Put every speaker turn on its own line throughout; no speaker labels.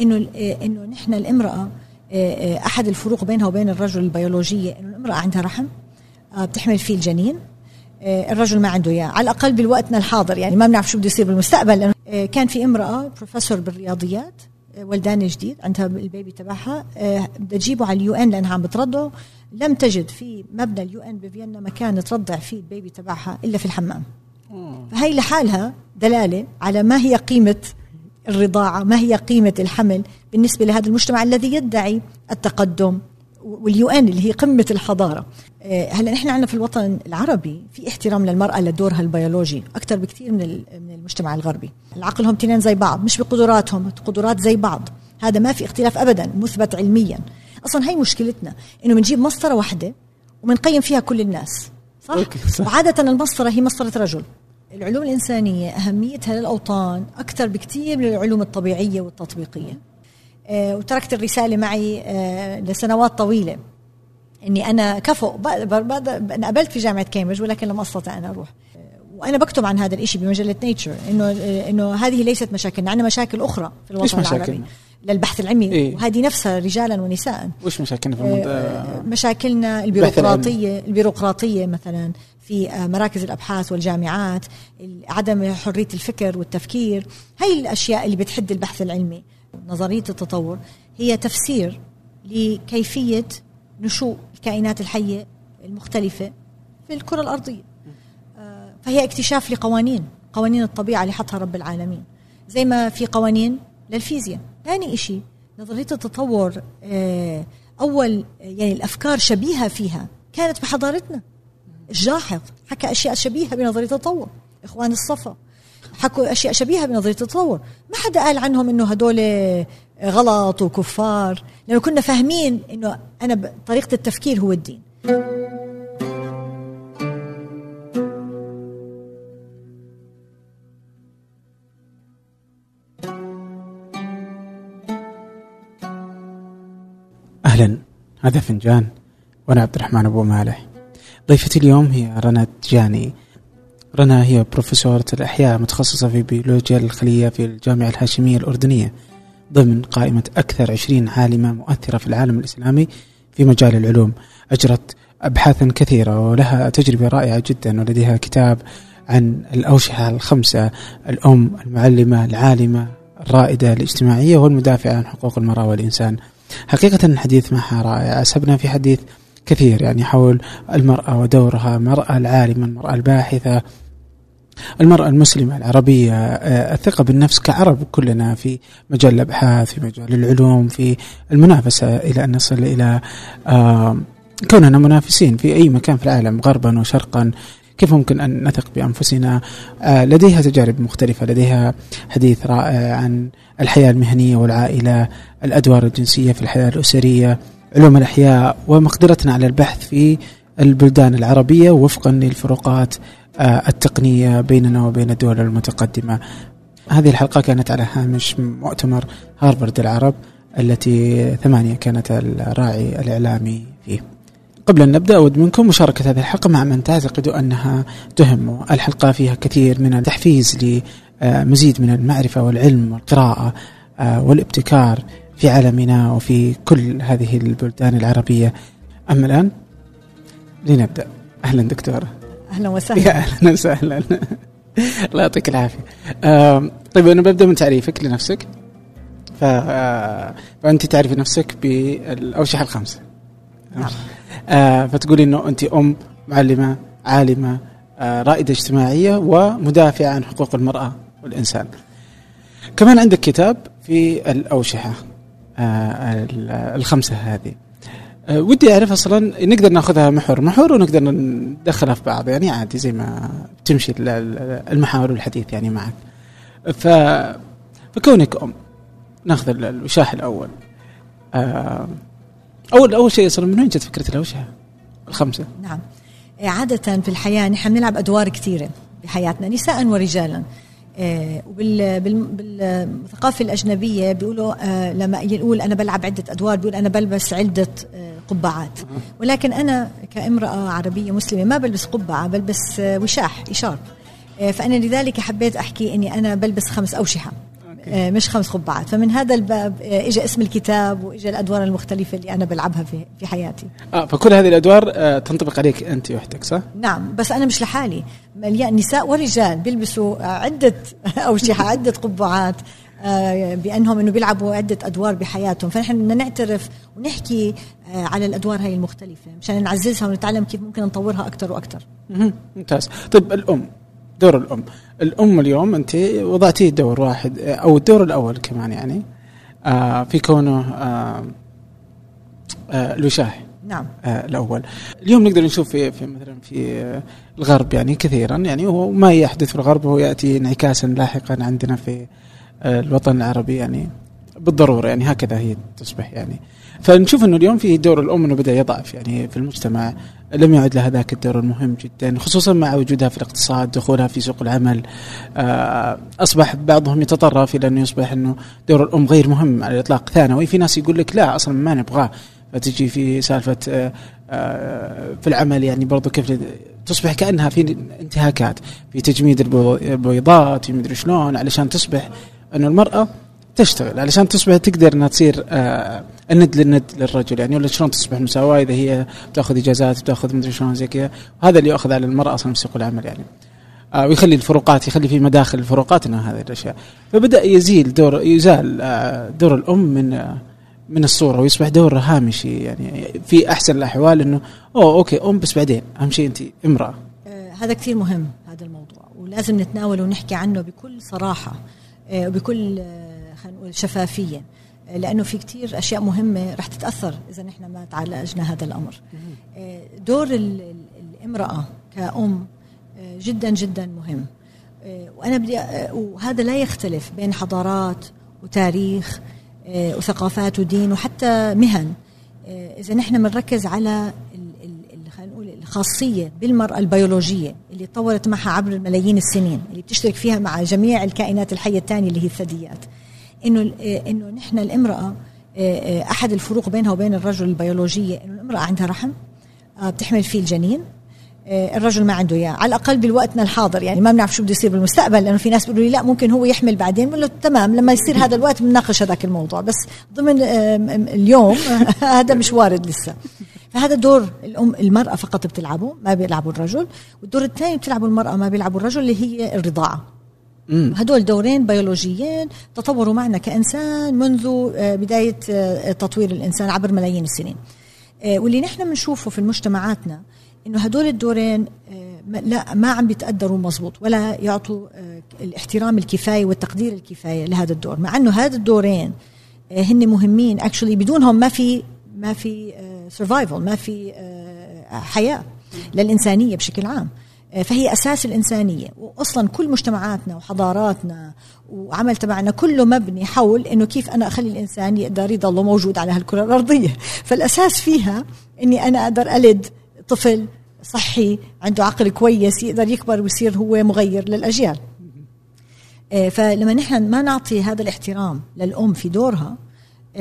إنه إنه نحن الامرأة أحد الفروق بينها وبين الرجل البيولوجيه إنه الامرأة عندها رحم بتحمل فيه الجنين الرجل ما عنده إياه. على الأقل بالوقتنا الحاضر يعني ما بنعرف شو بده يصير بالمستقبل. لأنه كان في امرأة بروفيسور بالرياضيات ولدانه جديد عندها ال baby تبعها بدها تجيبه على ال UN لأنها عم بترضعه. لم تجد في مبنى ال UN بفيينا مكان ترضع فيه ال baby تبعها إلا في الحمام. فهي لحالها دلالة على ما هي قيمة الرضاعة ما هي قيمة الحمل بالنسبة لهذا المجتمع الذي يدعي التقدم وال UN اللي هي قمة الحضارة. هلا نحن عندنا في الوطن العربي في احترام للمرأة لدورها البيولوجي أكثر بكثير من من المجتمع الغربي. العقلهم تنين زي بعض مش بقدراتهم قدرات زي بعض. هذا ما في اختلاف ابدا مثبت علميا. أصلا هي مشكلتنا إنه بنجيب مسطرة واحدة وبنقيم فيها كل الناس صح؟, صح. وعادة المسطرة هي مسطرة رجل. العلوم الإنسانية أهميتها للأوطان أكثر بكثير من العلوم الطبيعية والتطبيقية. آه وتركت الرسالة معي آه لسنوات طويلة. إني أنا كفؤ أنا قبلت في جامعة كامبريدج ولكن لم أستطع أن أروح. وأنا بكتب عن هذا الشيء بمجلة نيتشر إنه إنه هذه ليست مشاكلنا عندنا مشاكل أخرى في الوطن العربي. للبحث العلمي. إيه؟ وهذه نفسها رجالا ونساء.
وش مشاكلنا في المنطقة؟
آه، مشاكلنا البيروقراطية البيروقراطية مثلا. في آه، مراكز الأبحاث والجامعات عدم حرية الفكر والتفكير. هاي الأشياء اللي بتحد البحث العلمي نظرية التطور هي تفسير لكيفية نشوء الكائنات الحية المختلفة في الكرة الأرضية. آه، فهي اكتشاف لقوانين قوانين الطبيعة اللي حطها رب العالمين. زي ما في قوانين للفيزياء. ثاني شيء نظرية التطور آه، أول يعني الأفكار شبيهة فيها كانت بحضارتنا. الجاحظ حكى أشياء شبيهة بنظرية التطور. إخوان الصفا حكوا أشياء شبيهة بنظرية التطور. ما حدا قال عنهم إنه هدول غلط وكفار؟ لأنه كنا فاهمين إنه أنا طريقة التفكير هو الدين.
أهلا. هذا فنجان وأنا عبد الرحمن أبو مالح. ضيفتي اليوم هي رنا جاني رنا هي بروفيسورة الأحياء متخصصة في بيولوجيا الخلية في الجامعة الهاشمية الأردنية. ضمن قائمة أكثر عشرين عالمة مؤثرة في العالم الإسلامي في مجال العلوم. أجرت أبحاثا كثيرة ولها تجربة رائعة جدا ولديها كتاب عن الأوشحة الخمسة الأم المعلمة العالمة الرائدة الاجتماعية والمدافعة عن حقوق المرأة والإنسان. حقيقة الحديث معها رائع. أسهبنا في حديث كثير يعني حول المرأة ودورها المرأة العالمة المرأة الباحثة المرأة المسلمة العربية آه، الثقة بالنفس كعرب كلنا في مجال الأبحاث في مجال العلوم في المنافسة إلى أن نصل إلى كوننا منافسين في أي مكان في العالم غربا وشرقا. كيف ممكن أن نثق بأنفسنا؟ آه، لديها تجارب مختلفة لديها حديث رائع عن الحياة المهنية والعائلة الأدوار الجنسية في الحياة الأسرية. علوم الأحياء ومقدرتنا على البحث في البلدان العربية وفقا للفروقات آه، التقنية بيننا وبين الدول المتقدمة. هذه الحلقة كانت على هامش مؤتمر هارفارد العرب التي ثمانية كانت الراعي الإعلامي فيه. قبل أن نبدأ أود منكم مشاركة هذه الحلقة مع من تعتقد أنها تهم الحلقة فيها كثير من التحفيز لمزيد من المعرفة والعلم والقراءة آه، والابتكار في عالمنا وفي كل هذه البلدان العربية. أما الآن لنبدأ. أهلا دكتورة
أهلا وسهلا.
يا أهلا وسهلا. الله يعطيك العافية. طيب أنا ببدأ من تعريفك لنفسك. ف... آه، فأنت تعرفي نفسك بالأوشحة الخمسة نعم. آه فتقولي أنه أنت أم معلمة عالمة آه رائدة اجتماعية ومدافعة عن حقوق المرأة والإنسان. كمان عندك كتاب في الأوشحة الخمسة هذه. آه، ودي أعرف أصلا نقدر نأخذها محور محور ونقدر ندخلها في بعض يعني عادي زي ما تمشي المحاور والحديث يعني معك. ف فكونك أم نأخذ الوشاح الأول. آه، اول أول شيء أصلا من وين جت فكرة الاوشحه؟ الخمسة.
نعم. عادة في الحياة نحن بنلعب أدوار كثيرة بحياتنا نساء ورجالا. آه، وبالثقافه الأجنبية بيقولوا آه، لما يقول أنا بلعب عدة أدوار بيقول أنا بلبس عدة آه، قبعات. ولكن أنا كامرأة عربية مسلمة ما بلبس قبعة بلبس وشاح اشار فأنا لذلك حبيت أحكي إني أنا بلبس خمس أوشحة. آه، مش خمس قبعات فمن هذا الباب آه، اجى اسم الكتاب واجى الأدوار المختلفة اللي أنا بلعبها في في حياتي.
آه فكل هذه الأدوار آه تنطبق عليك أنت وحدك صح؟
نعم بس أنا مش لحالي. مليان نساء ورجال بيلبسوا عدة اوشحه عدة قبعات آه، بأنهم إنه بيلعبوا عدة أدوار بحياتهم. فنحن بدنا نعترف ونحكي آه، على الأدوار هاي المختلفة مشان نعززها ونتعلم كيف ممكن نطورها أكثر وأكثر
ممتاز. طيب الأم دور الأم. الأم اليوم أنت وضعتيه دور واحد أو الدور الأول كمان يعني آه في كونه آه آه الوشاح
نعم.
آه الأول. اليوم نقدر نشوف في, في مثلا في آه الغرب يعني كثيرا يعني هو ما يحدث في الغرب هو يأتي انعكاسا لاحقا عندنا في آه الوطن العربي يعني بالضرورة يعني هكذا هي تصبح يعني. فنشوف إنه اليوم في دور الأم إنه بدأ يضعف يعني في المجتمع لم يعد لها ذاك الدور المهم جدا خصوصا مع وجودها في الاقتصاد دخولها في سوق العمل. آه، أصبح بعضهم يتطرف إلى أنه يصبح إنه دور الأم غير مهم على الإطلاق ثانوي. في ناس يقول لك لا أصلا ما نبغاه. فتجي في سالفة آه، آه، في العمل يعني برضو كيف تصبح كأنها في انتهاكات في تجميد البيضات في مدري شلون علشان تصبح إنه المرأة تشتغل. علشان تصبح تقدر إنها تصير آه الند للند للرجل يعني ولا شلون تصبح مساواة إذا هي بتأخذ إجازات بتأخذ مدري شلون زي كذا. وهذا اللي ياخذ على المرأة أصلا في سوق العمل يعني. آه ويخلي الفروقات يخلي في مداخل الفروقات إنها هذه الأشياء. فبدأ يزيل دور يزال آه دور الأم من آه من الصورة ويصبح دور هامشي يعني. في أحسن الأحوال إنه أوه أوكي أم بس بعدين أهم شيء أنت امرأة.
آه هذا كثير مهم هذا الموضوع. ولازم نتناوله ونحكي عنه بكل صراحة آه وبكل آه خلينا نقول شفافية. لأنه في كتير أشياء مهمة رح تتأثر إذا نحن ما تعالجنا هذا الأمر. دور الامرأة كأم جدا جدا مهم. وأنا بدي وهذا لا يختلف بين حضارات وتاريخ وثقافات ودين وحتى مهن. إذا نحن بنركز على خلينا نقول الخاصية بالمرأة البيولوجية اللي تطورت معها عبر ملايين السنين اللي بتشترك فيها مع جميع الكائنات الحية الثانية اللي هي الثدييات. إنه إنه نحن الامرأة أحد الفروق بينها وبين الرجل البيولوجيه إنه الامرأة عندها رحم بتحمل فيه الجنين الرجل ما عنده إياه. على الأقل بالوقتنا الحاضر يعني ما بنعرف شو بده يصير بالمستقبل لأنه في ناس بيقولوا لي لا ممكن هو يحمل بعدين. بقول له تمام لما يصير هذا الوقت بنناقش هذاك الموضوع. بس ضمن اليوم هذا مش وارد لسه. فهذا دور الأم المرأة فقط بتلعبه ما بيلعبوا الرجل. والدور الثاني بتلعبه المرأة ما بيلعبوا الرجل اللي هي الرضاعة. هدول دورين بيولوجيين تطوروا معنا كإنسان منذ بداية تطوير الإنسان عبر ملايين السنين. واللي نحن بنشوفه في مجتمعاتنا إنه هدول الدورين لا ما عم بيتقدروا مزبوط ولا يعطوا الاحترام الكفاية والتقدير الكفاية لهذا الدور مع إنه هذا الدورين هن مهمين actually بدونهم ما في ما في survival ما في حياة للإنسانية بشكل عام. فهي أساس الإنسانية. واصلا كل مجتمعاتنا وحضاراتنا وعمل تبعنا كله مبني حول إنه كيف أنا أخلي الإنسان يقدر يضل موجود على هالكرة الأرضية. فالأساس فيها إني أنا أقدر ألد طفل صحي عنده عقل كويس يقدر يكبر ويصير هو مغير للأجيال. فلما نحن ما نعطي هذا الاحترام للأم في دورها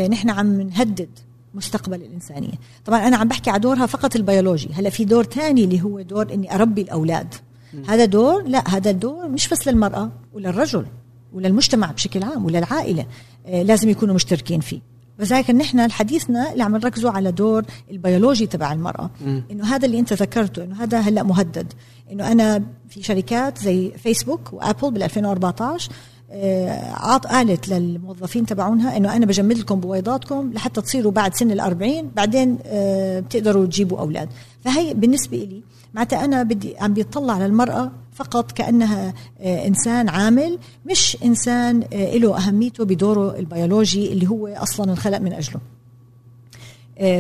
نحن عم نهدد مستقبل الإنسانية. طبعا أنا عم بحكي على دورها فقط البيولوجي. هلأ في دور ثاني اللي هو دور إني أربي الأولاد. م. هذا دور لا هذا الدور مش بس للمرأة وللرجل وللمجتمع بشكل عام وللعائلة آه لازم يكونوا مشتركين فيه. لذلك نحن حديثنا اللي عم نركزوا على دور البيولوجي تبع المرأة. م. إنه هذا اللي أنت ذكرته إنه هذا هلأ مهدد. إنه أنا في شركات زي فيسبوك وأبل بال 2014 آه، قالت للموظفين تبعونها إنه أنا بجمد لكم بويضاتكم لحتى تصيروا بعد سن ال40 بعدين آه، بتقدروا تجيبوا أولاد. فهي بالنسبة لي معناتها أنا بدي عم بيطلع على المرأة فقط كأنها آه، إنسان عامل مش إنسان له أهميته بدوره البيولوجي اللي هو أصلا انخلق من أجله.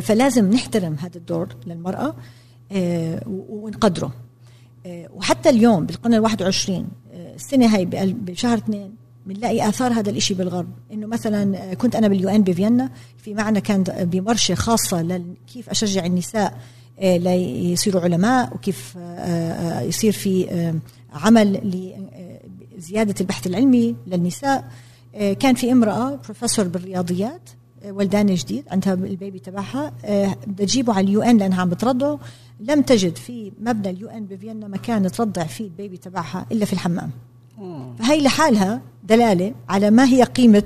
فلازم نحترم هذا الدور للمرأة ونقدره. وحتى اليوم بالقرن ال21 السنة هاي بشهر اثنين بنلاقي آثار هذا الإشي بالغرب. إنه مثلا آه، كنت أنا بال UN بفيينا في معنا كان بورشة خاصة كيف أشجع النساء آه، ليصيروا علماء وكيف آه، يصير في عمل لزياده البحث العلمي للنساء. كان في امرأة بروفيسور بالرياضيات ولدانه جديد عندها ال baby تبعها بدها تجيبه على ال UN لأنها عم بترضعه. لم تجد في مبنى ال UN بفيينا مكان ترضع فيه ال baby تبعها إلا في الحمام. فهي لحالها دلالة على ما هي قيمة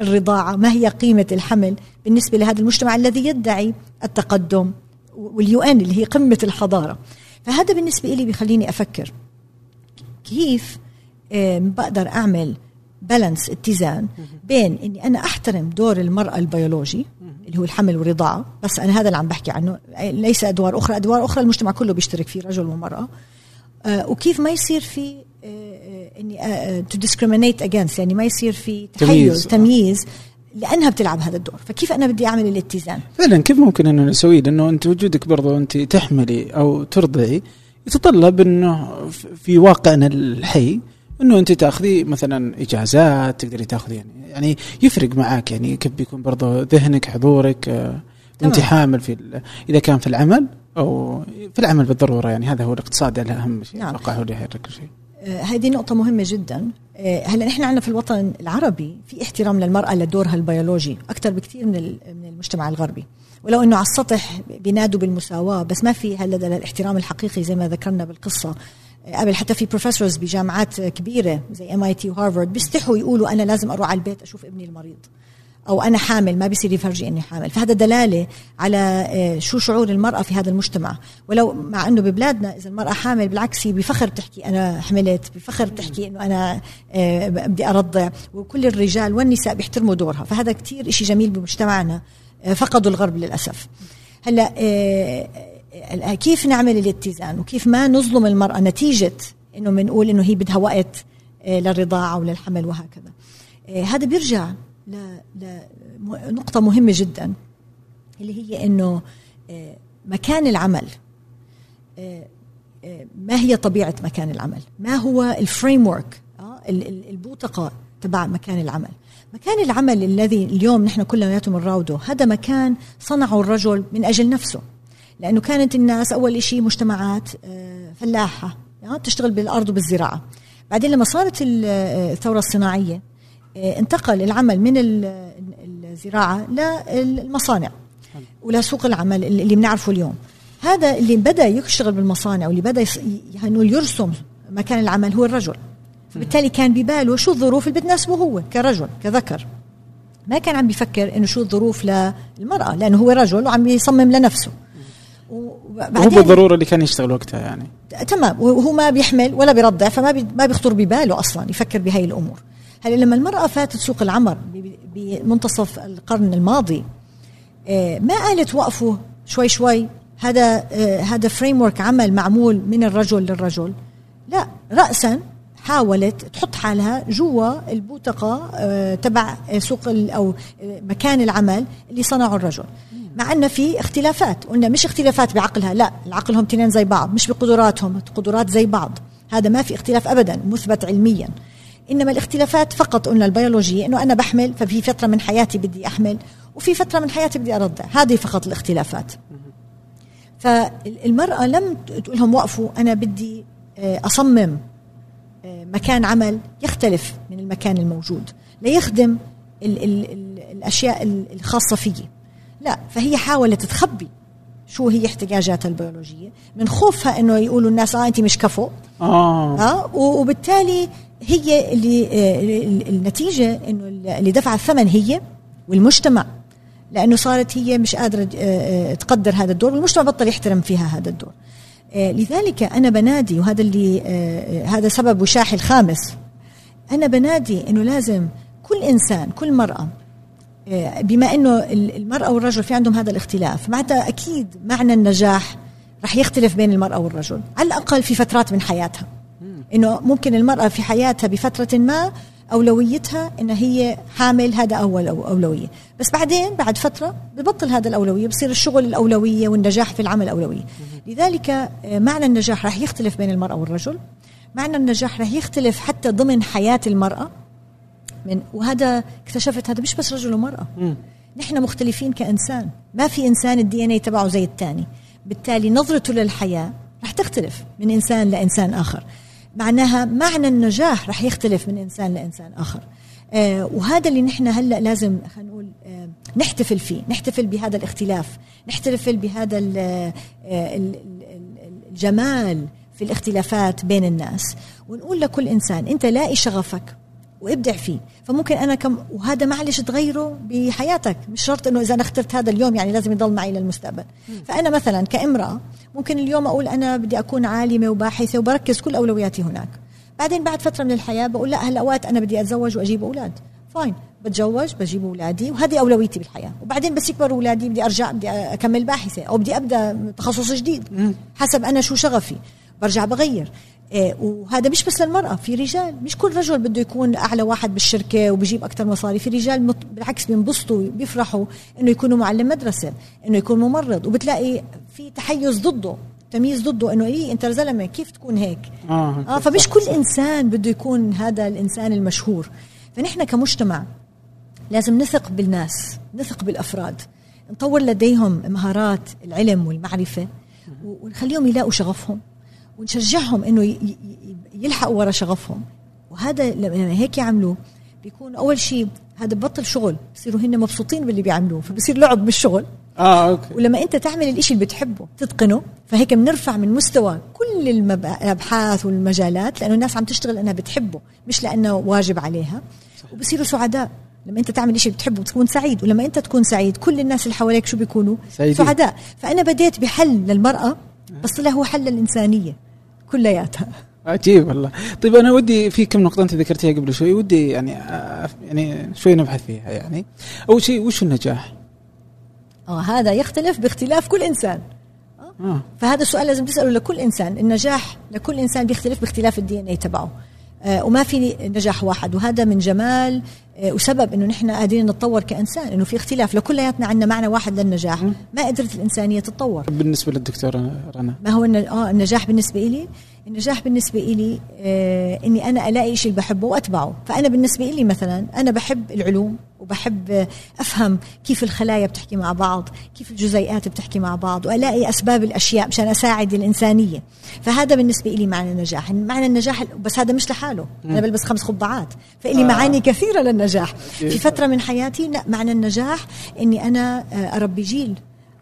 الرضاعة ما هي قيمة الحمل بالنسبة لهذا المجتمع الذي يدعي التقدم وال UN اللي هي قمة الحضارة. فهذا بالنسبة لي بيخليني أفكر كيف بقدر أعمل balance اتزان بين إني أنا أحترم دور المرأة البيولوجي اللي هو الحمل والرضاعه بس أنا هذا اللي عم بحكي عنه. ليس أدوار أخرى. أدوار أخرى المجتمع كله بيشترك فيه رجل ومرأة. آه، وكيف ما يصير في آه، آه، إني to discriminate against يعني ما يصير في تحيز تمييز. لأنها بتلعب هذا الدور. فكيف أنا بدي أعمل الاتزان؟
فعلا كيف ممكن إنه نسويه لأنه أنت وجودك برضه أنت تحملي أو ترضعي يتطلب إنه في واقعنا الحي إنه أنت تاخذي مثلا إجازات تقدري تاخذي يعني يعني يفرق معاك يعني كيف بيكون برضه ذهنك حضورك آه، أنت حامل في إذا كان في العمل أو في العمل بالضرورة يعني هذا هو الاقتصاد الاهم شيء نعم. أتوقع هو اللي يحرك شيء.
آه، هذه نقطة مهمة جدا. آه، هلأ نحن عندنا في الوطن العربي في احترام للمرأة لدورها البيولوجي أكثر بكثير من من المجتمع الغربي. ولو إنه على السطح بينادوا بالمساواة بس ما في هلا الاحترام الحقيقي زي ما ذكرنا بالقصة. قبل حتى في professors بجامعات كبيرة زي MIT وهارفارد بيستحوا يقولوا أنا لازم أروح على البيت أشوف ابني المريض أو أنا حامل ما بيصير يفرجي إني حامل. فهذا دلالة على آه، شو شعور المرأة في هذا المجتمع. ولو مع إنه ببلادنا إذا المرأة حامل بالعكس هي بفخر بتحكي أنا حملت بفخر بتحكي إنه أنا آه، بدي أرضع. وكل الرجال والنساء بيحترموا دورها. فهذا كتير إشي جميل بمجتمعنا آه، فقدوا الغرب للأسف. هلأ كيف نعمل الاتزان وكيف ما نظلم المرأة نتيجة إنه بنقول إنه هي بدها وقت آه، للرضاعة وللحمل وهكذا. آه، هذا بيرجع لنقطة مهمة جدا اللي هي إنه آه، مكان العمل ما هي طبيعة مكان العمل؟ ما هو الفريم ورك البوتقة تبع مكان العمل؟ مكان العمل الذي اليوم نحن كلياتنا بنراوده هذا مكان صنعه الرجل من أجل نفسه. لأنه كانت الناس أول شيء مجتمعات آه، فلاحة يعني تشتغل بالأرض وبالزراعة. بعدين لما صارت آه، الثورة الصناعية آه، انتقل العمل من الزراعة للمصانع ولسوق العمل اللي بنعرفه اليوم. هذا اللي بدأ يشتغل بالمصانع واللي بدأ يعني يرسم مكان العمل هو الرجل. فبالتالي كان بباله شو الظروف اللي بتناسبه هو كرجل كذكر. ما كان عم بيفكر إنه شو الظروف للمراه لأنه هو رجل وعم يصمم لنفسه.
وبعدين هو بالضرورة اللي كان يشتغل وقتها يعني.
تمام. وهو ما بيحمل ولا بيرضع فما بي ما بيخطر بباله أصلا يفكر بهاي الأمور. هلا لما المرأة فاتت سوق العمل بمنتصف القرن الماضي آه، ما قالت وقفوا شوي شوي هذا آه، هذا framework عمل معمول من الرجل للرجل. لا راسا حاولت تحط حالها جوا البوتقة آه، تبع سوق أو مكان العمل اللي صنعه الرجل. مع أن في اختلافات. قلنا مش اختلافات بعقلها لا العقلهم تنين زي بعض مش بقدراتهم قدرات زي بعض. هذا ما في اختلاف ابدا مثبت علميا. إنما الاختلافات فقط قلنا البيولوجيه إنه أنا بحمل ففي فترة من حياتي بدي أحمل وفي فترة من حياتي بدي ارضع هذه فقط الاختلافات. فالمرأة لم تقول لهم وقفوا أنا بدي آه، أصمم آه، مكان عمل يختلف من المكان الموجود. ليخدم ال ال ال الأشياء الخاصة فيي. لا فهي حاولت تخبي شو هي احتياجاتها البيولوجية من خوفها إنه يقولوا الناس آه أنت مش كفو.
آه,
آه وبالتالي هي اللي آه النتيجة إنه اللي دفع الثمن هي والمجتمع لأنه صارت هي مش قادرة آه, آه، تقدر هذا الدور والمجتمع بطل يحترم فيها هذا الدور. لذلك أنا بنادي وهذا اللي هذا سبب وشاحي الخامس أنا بنادي إنه لازم كل إنسان كل مرأة بما إنه المرأة والرجل في عندهم هذا الاختلاف معناتها أكيد معنى النجاح رح يختلف بين المرأة والرجل على الأقل في فترات من حياتها. إنه ممكن المرأة في حياتها بفترة ما أولويتها إن هي حامل هذا اول أو أولوية. بس بعدين بعد فترة ببطل هذا الأولوية بصير الشغل الأولوية والنجاح في العمل أولوية. لذلك آه، معنى النجاح رح يختلف بين المرأة والرجل. معنى النجاح رح يختلف حتى ضمن حياة المرأة. من وهذا اكتشفت هذا مش بس رجل ومرأة. م. نحن مختلفين كإنسان. ما في إنسان الدي إن اي تبعه زي الثاني بالتالي نظرته للحياة رح تختلف من إنسان لإنسان آخر. معناها معنى النجاح رح يختلف من إنسان لإنسان آخر. آه وهذا اللي نحن هلأ لازم خلينا نقول آه نحتفل فيه. نحتفل بهذا الاختلاف. نحتفل بهذا ال آه الجمال في الاختلافات بين الناس. ونقول لكل إنسان أنت لاقي شغفك. وابدع فيه. فممكن أنا كم وهذا معلش تغيره بحياتك. مش شرط إنه إذا أنا اخترت هذا اليوم يعني لازم يضل معي للمستقبل. فأنا مثلا كامرأة ممكن اليوم أقول أنا بدي أكون عالمة وباحثة وبركز كل أولوياتي هناك. بعدين بعد فترة من الحياة بقول لا هالأوقات أنا بدي أتزوج وأجيب أولاد. فاين. بتزوج بجيب أولادي وهذه أولويتي بالحياة. وبعدين بس يكبروا أولادي بدي أرجع بدي أكمل باحثة أو بدي أبدأ تخصص جديد. حسب أنا شو شغفي. برجع بغير. وهذا مش بس للمرأة في رجال. مش كل رجل بده يكون أعلى واحد بالشركة وبجيب أكثر مصاري. في رجال. بالعكس بينبسطوا بيفرحوا إنه يكونوا معلم مدرسة إنه يكون ممرض. وبتلاقي في تحيز ضده تمييز ضده إنه إيه أنت زلمة كيف تكون هيك؟
آه,
آه فمش كل إنسان بده يكون هذا الإنسان المشهور. فنحن كمجتمع لازم نثق بالناس نثق بالأفراد. نطور لديهم مهارات العلم والمعرفة ونخليهم يلاقوا شغفهم. ونشجعهم إنه يلحقوا ورا شغفهم. وهذا لما هيك يعملوه بيكون أول شيء هذا ببطل شغل بصيروا هن مبسوطين باللي بيعملوه فبصير لعب بالشغل.
آه أوكي.
ولما أنت تعمل الإشي اللي بتحبه تتقنه فهيك بنرفع من مستوى كل الابحاث والمجالات لأنه الناس عم تشتغل لانها بتحبه مش لأنه واجب عليها. وبصيروا سعداء. لما أنت تعمل شيء بتحبه بتكون سعيد ولما أنت تكون سعيد كل الناس اللي حواليك شو بيكونوا؟
سعيدين.
سعداء. فأنا بديت بحل للمرأة بس هو حل للانسانيه كلياتها.
عجيب والله. طيب أنا ودي في كم نقطة أنت ذكرتيها قبل شوي ودي يعني آه، يعني شوي نبحث فيها يعني. أول شيء وش النجاح؟
آه هذا يختلف باختلاف كل إنسان.
آه.
فهذا السؤال لازم تسأله لكل إنسان. النجاح لكل إنسان بيختلف باختلاف الدي ان اي تبعه. آه، وما في نجاح واحد. وهذا من جمال آه، وسبب إنه نحن قادرين نتطور كإنسان إنه في اختلاف. لكلياتنا عندنا معنى واحد للنجاح. ما قدرت الإنسانية تتطور.
بالنسبة للدكتورة رنا.
ما هو آه النجاح بالنسبة لي النجاح بالنسبة لي آه إني أنا ألاقي شيء بحبه وأتبعه. فأنا بالنسبة لي مثلا أنا بحب العلوم وبحب أفهم كيف الخلايا بتحكي مع بعض كيف الجزيئات بتحكي مع بعض وألاقي أسباب الأشياء مشان أساعد الإنسانية. فهذا بالنسبة لي معنى النجاح. معنى النجاح بس هذا مش لحاله. أنا بلبس خمس قبعات فإلي
آه.
معاني كثيرة للنجاح. في فترة من حياتي لا معنى النجاح إني أنا آه، أربي جيل.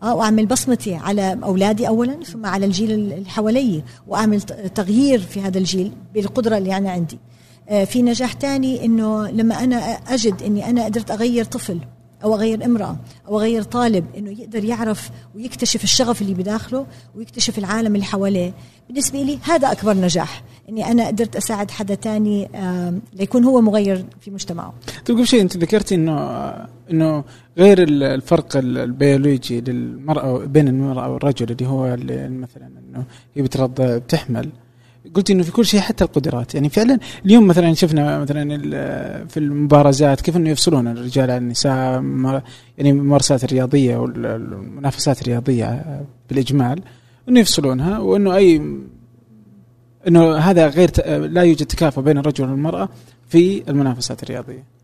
واعمل بصمتي على أولادي اولا ثم على الجيل اللي حوالي وأعمل تغيير في هذا الجيل بالقدرة اللي أنا عندي. آه، في نجاح تاني إنه لما أنا أجد إني أنا قدرت أغير طفل أو اغير امرأة أو اغير طالب إنه يقدر يعرف ويكتشف الشغف اللي بداخله ويكتشف العالم اللي حواليه. بالنسبة لي هذا أكبر نجاح إني أنا قدرت أساعد حدا تاني ليكون هو مغير في مجتمعه.
طيب قبل شيء أنت ذكرتي إنه إنه غير ال- الفرق ال- البيولوجي للمرأة بين المرأة والرجل اللي هو اللي مثلا إنه هي بترضع بتحمل. قلت إنه في كل شيء حتى القدرات. يعني فعلا اليوم مثلا شفنا مثلا في المبارزات كيف إنه يفصلون الرجال عن النساء يعني الممارسات الرياضية والمنافسات الرياضية بالإجمال إنه يفصلونها وإنه اي إنه هذا غير لا يوجد تكافؤ بين الرجل والمرأة في المنافسات
الرياضية.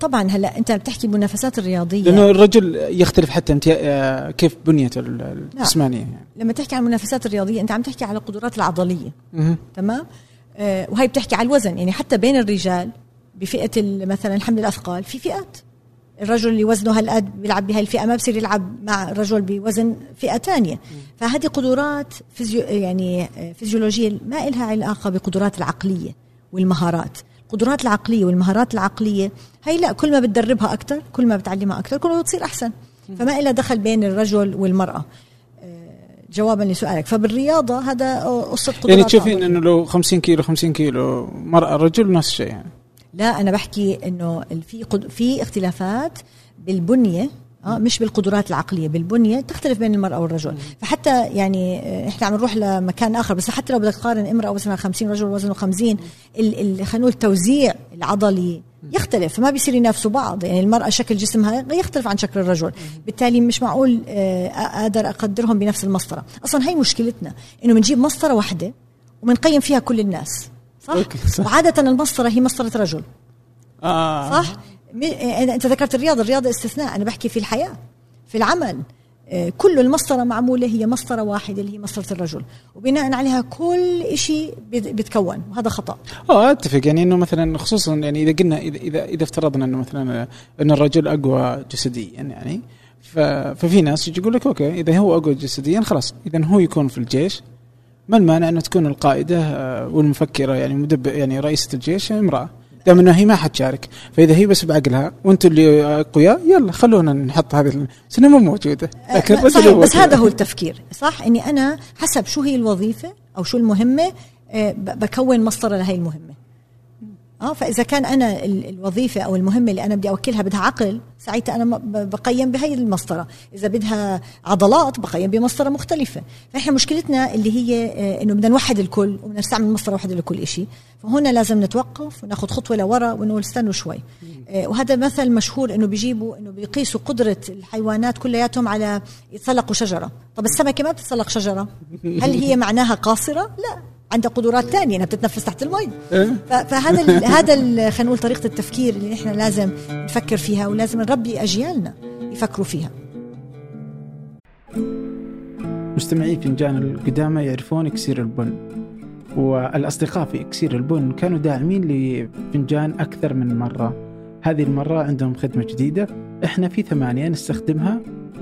طبعا هلا أنت بتحكي المنافسات الرياضية.
لأنه الرجل يختلف حتى انت آه، كيف بنيته ال- الجسمانية. يعني
لما تحكي عن المنافسات الرياضية أنت عم تحكي على القدرات العضلية.
مهم.
تمام؟ آه، وهي بتحكي على الوزن. يعني حتى بين الرجال بفئة مثلا حمل الأثقال في فئات. الرجل اللي وزنه هالقد بيلعب بهاي الفئة ما بصير يلعب مع الرجل بوزن فئة تانية. فهذه قدرات فيزيو يعني آه، فيزيولوجية ما إلها علاقة بقدرات العقلية والمهارات. القدرات العقلية والمهارات العقلية هي لا كل ما بتدربها أكثر كل ما بتعلمها أكثر كل ما بتصير أحسن فما إلها دخل بين الرجل والمرأة آه، جوابا لسؤالك فبالرياضة هذا قصة قدرات
يعني تشوفين. إنه لو 50 كيلو 50 كيلو مرأة رجل نفس الشيء يعني
لا أنا بحكي إنه في. في اختلافات بالبنية آه مش بالقدرات العقلية بالبنية تختلف بين المرأة والرجل. فحتى يعني آه، إحنا عم نروح لمكان آخر بس حتى لو بدك تقارن امرأة وزنها 50 رجل وزنه 50 ال... ال... خلينا نقول التوزيع العضلي يختلف فما بيصير ينافسوا بعض. يعني المرأة شكل جسمها يختلف عن شكل الرجل. بالتالي مش معقول آه، أقدر أقدرهم بنفس المسطرة. أصلا هي مشكلتنا إنه بنجيب مسطرة واحدة وبنقيم فيها كل الناس صح؟
صح.
وعادة المسطرة هي مسطرة رجل.
آه.
صح؟ آه، أنت ذكرت الرياضة الرياضة استثناء أنا بحكي في الحياة في العمل. آه، كل المسطرة معمولة هي مسطرة واحدة اللي هي مسطرة الرجل. وبناء عليها كل شيء بيتكون وهذا خطأ.
آه أتفق. يعني إنه مثلا خصوصا يعني إذا قلنا إذا إذا, إذا افترضنا إنه مثلا إنه الرجل أقوى جسديا يعني ففي ناس يجي يقول لك أوكي إذا هو أقوى جسديا خلاص إذا هو يكون في الجيش ما المانع ان تكون القائدة آه، والمفكرة يعني مدب يعني رئيسة الجيش امرأة. دام انها هي ما حتشارك. فإذا هي بس بعقلها وأنتم اللي أقوياء يلا خلونا نحط هذه بس انها مو موجودة.
لكن أه صحيح بس هذا هو التفكير صح؟ إني أنا حسب شو هي الوظيفة أو شو المهمة أه بكون مسطره لهي المهمة. آه فإذا كان أنا الوظيفة أو المهمة اللي أنا بدي أوكلها بدها عقل ساعتها أنا بقيم بهي المسطرة. إذا بدها عضلات بقيم بمسطرة مختلفة. فإحنا مشكلتنا اللي هي آه، إنه بدنا نوحد الكل وبدنا نستعمل مسطرة واحدة لكل شيء فهنا لازم نتوقف وناخذ خطوة لورا ونقول استنوا شوي. آه، وهذا مثل مشهور إنه بيجيبوا إنه بيقيسوا قدرة الحيوانات كلياتهم على يتسلقوا شجرة. طب السمكة ما بتتسلق شجرة؟ هل هي معناها قاصرة؟ لا. عندها قدرات ثانية إنها بتتنفس تحت المي. إيه؟ فهذا هذا خلينا نقول طريقة التفكير اللي نحن لازم نفكر فيها ولازم نربي أجيالنا يفكروا فيها.
مستمعي فنجان القدامى يعرفون إكسير البن والأصدقاء في إكسير البن كانوا داعمين لفنجان أكثر من مرة. هذه المرة عندهم خدمة جديدة إحنا في ثمانية نستخدمها.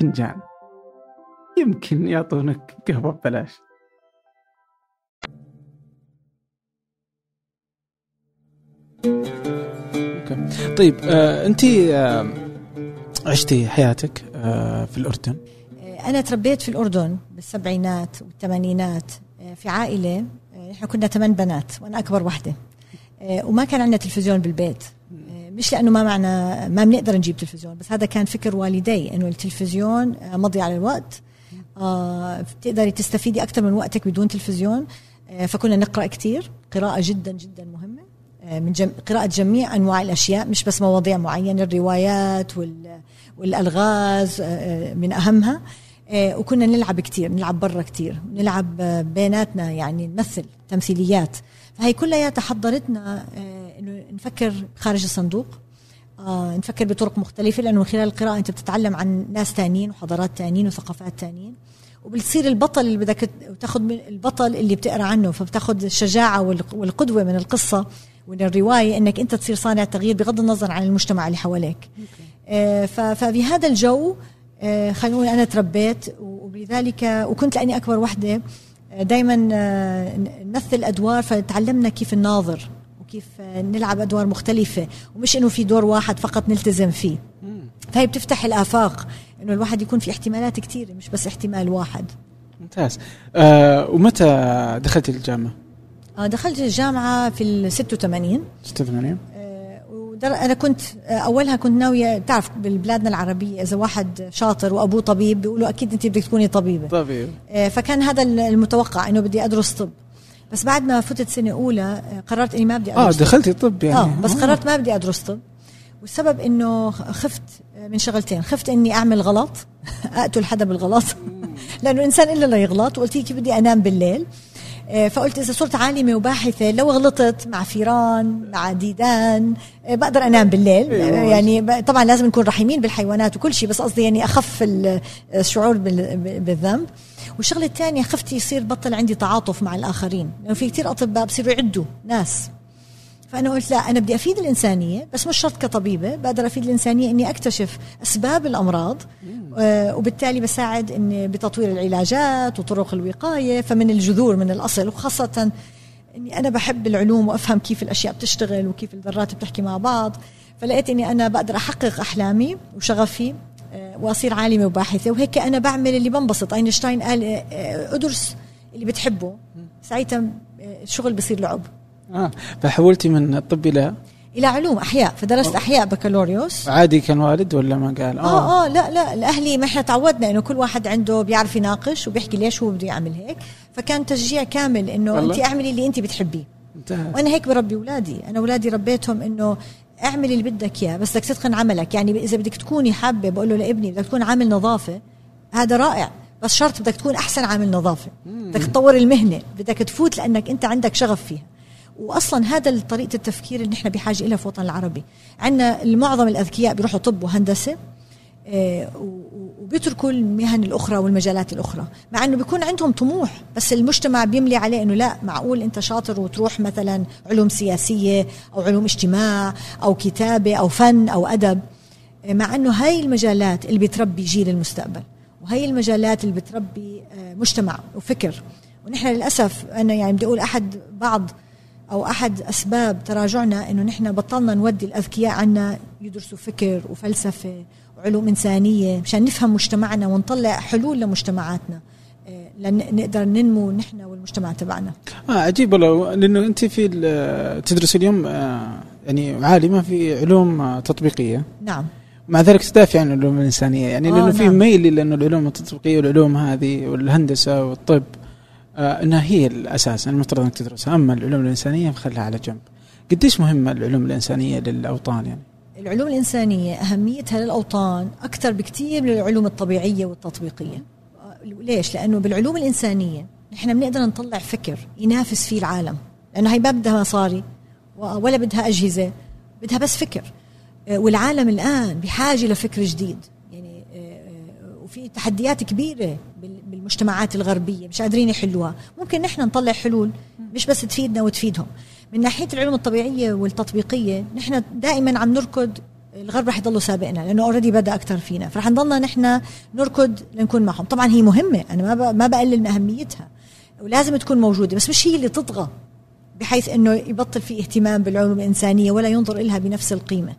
فنجان. يمكن يعطونك قهوة ببلاش. طيب آه انت آه عشتي حياتك آه في الأردن؟
آه، أنا تربيت في الأردن بالسبعينات والثمانينات آه، في عائلة آه، إحنا كنا ثمان بنات وأنا أكبر وحدة. وما كان عندنا تلفزيون بالبيت. مش لأنه ما معنا ما بنقدر نجيب تلفزيون بس هذا كان فكر والدي إنه التلفزيون مضي على الوقت. آه بتقدري تستفيدي أكثر من وقتك بدون تلفزيون. آه فكنا نقرأ كثير قراءة جدا جدا مهمة. آه من جم... قراءة جميع أنواع الأشياء مش بس مواضيع معينة الروايات وال... والألغاز آه, من أهمها. وكنا نلعب كثير نلعب برا كثير نلعب بيناتنا يعني نمثل تمثيليات. فهي كلياتها حضرتنا إنه نفكر خارج الصندوق. آه نفكر بطرق مختلفة لأنه من خلال القراءة أنت بتتعلم عن ناس تانيين وحضارات تانيين وثقافات تانيين وبتصير البطل اللي بدك تاخذ من البطل اللي بتقرأ عنه فبتاخذ الشجاعة والقدوة من القصة ومن الرواية إنك أنت تصير صانع تغيير بغض النظر عن المجتمع اللي حواليك. آه ففي هذا الجو آه خلينا نقول أنا تربيت وبذلك وكنت لأني أكبر وحدة آه، دائما نمثل أدوار فتعلمنا كيف الناظر. وكيف نلعب أدوار مختلفة ومش إنه في دور واحد فقط نلتزم فيه. فهي بتفتح الآفاق إنه الواحد يكون في احتمالات كثيره مش بس احتمال واحد.
ممتاز. آه ومتى دخلت الجامعة؟
آه دخلت الجامعة في ال 86
86
أنا كنت آه، أولها كنت ناوية تعرف ببلادنا العربية إذا واحد شاطر وأبوه طبيب بيقولوا أكيد انت بدك تكوني طبيبة.
طبيب.
آه، فكان هذا المتوقع إنه بدي أدرس طب. بس بعد ما فتت سنة أولى قررت إني ما بدي
أدرس آه دخلتي طب يعني.
آه بس قررت ما بدي أدرس طب. والسبب إنه خفت من شغلتين. خفت إني أعمل غلط أقتل حدا بالغلط. لأنه الانسان إلا لا يغلط. وقلت كيف بدي أنام بالليل. آه، فقلت إذا صرت عالمة وباحثة لو غلطت مع فيران مع ديدان آه، بقدر أنام بالليل. أيوة. يعني طبعا لازم نكون رحيمين بالحيوانات وكل شيء بس قصدي يعني أخف الشعور بالذنب. والشغلة الثانية خفت يصير بطل عندي تعاطف مع الآخرين. لأنه في كثير أطباء بصيروا يعدوا ناس. فأنا قلت لا أنا بدي أفيد الإنسانية بس مش شرط كطبيبة. بقدر أفيد الإنسانية إني أكتشف أسباب الأمراض آه وبالتالي بساعد إني بتطوير العلاجات وطرق الوقاية فمن الجذور من الأصل وخاصة إني أنا بحب العلوم وأفهم كيف الأشياء بتشتغل وكيف الذرات بتحكي مع بعض. فلقيت إني أنا بقدر أحقق أحلامي وشغفي واصير عالمة وباحثة. وهيك أنا بعمل اللي بنبسط. أينشتاين قال آه، أدرس اللي بتحبه. ساعتها الشغل بصير لعب.
آه فحولتي من الطب إلى؟
إلى علوم أحياء. فدرست أحياء بكالوريوس.
عادي كان والد ولا ما قال؟
آه آه. لا لا. الأهلي ما إحنا تعودنا إنه كل واحد عنده بيعرف يناقش وبيحكي ليش هو بده يعمل هيك. فكان تشجيع كامل
إنه؟
انت اعملي اللي انت بتحبيه.
انتهى.
وأنا هيك بربي أولادي. أنا أولادي ربيتهم إنه اعمل اللي بدك إياه بس بدك تتقن عملك. يعني إذا بدك تكوني حابة بقول له لابني بدك تكون عامل نظافة هذا رائع. بس شرط بدك تكون أحسن عامل نظافة. بدك تطور المهنة. بدك تفوت لأنك أنت عندك شغف فيها. واصلا هذا طريقة التفكير اللي نحن بحاجة لها في الوطن العربي. عندنا معظم الأذكياء بيروحوا طب وهندسة. وبيتركوا المهن الأخرى والمجالات الأخرى مع إنه بيكون عندهم طموح بس المجتمع بيملي عليه إنه لا معقول أنت شاطر وتروح مثلا علوم سياسية أو علوم اجتماع أو كتابة أو فن أو أدب آه، مع إنه هاي المجالات اللي بتربي جيل المستقبل وهي المجالات اللي بتربي آه، مجتمع وفكر. ونحن للأسف أنا يعني بدي أقول أحد بعض أو أحد أسباب تراجعنا إنه نحن بطلنا نودي الأذكياء عنا يدرسوا فكر وفلسفة وعلوم إنسانية مشان نفهم مجتمعنا ونطلع حلول لمجتمعاتنا. آه، لنقدر ننمو نحن والمجتمع تبعنا.
آه عجيب والله لأنه أنت في تدرس اليوم آه يعني عالمه في علوم آه تطبيقية.
نعم.
مع ذلك تدافع عن العلوم الإنسانية. يعني
آه،
لأنه في
نعم.
ميل لأنه العلوم التطبيقية والعلوم هذه والهندسة والطب آه إنها هي الأساس المفترض أنك تدرسها. أما العلوم الإنسانية فخلها على جنب. قديش مهمة العلوم الإنسانية للأوطان يعني؟
العلوم الإنسانية أهميتها للأوطان أكثر بكثير من العلوم الطبيعية والتطبيقية. ليش؟ لأنه بالعلوم الإنسانية نحن بنقدر نطلع فكر ينافس فيه العالم. لأنه هي ما بدها مصاري ولا بدها أجهزة بدها بس فكر. آه، والعالم الآن بحاجة لفكر جديد. يعني آه، آه، وفي تحديات كبيرة بال- بالمجتمعات الغربية مش قادرين يحلوها. ممكن نحن نطلع حلول مش بس تفيدنا وتفيدهم. من ناحية العلوم الطبيعية والتطبيقية نحن دائما عم نركض الغرب رح يضلوا سابقنا لأنه اوريدي بدأ أكثر فينا. فرح نضلنا نحن نركض لنكون معهم. طبعا هي مهمة أنا ما ما بقلل من أهميتها ولازم تكون موجودة بس مش هي اللي تطغى بحيث إنه يبطل في اهتمام بالعلوم الإنسانية ولا ينظر لها بنفس القيمة.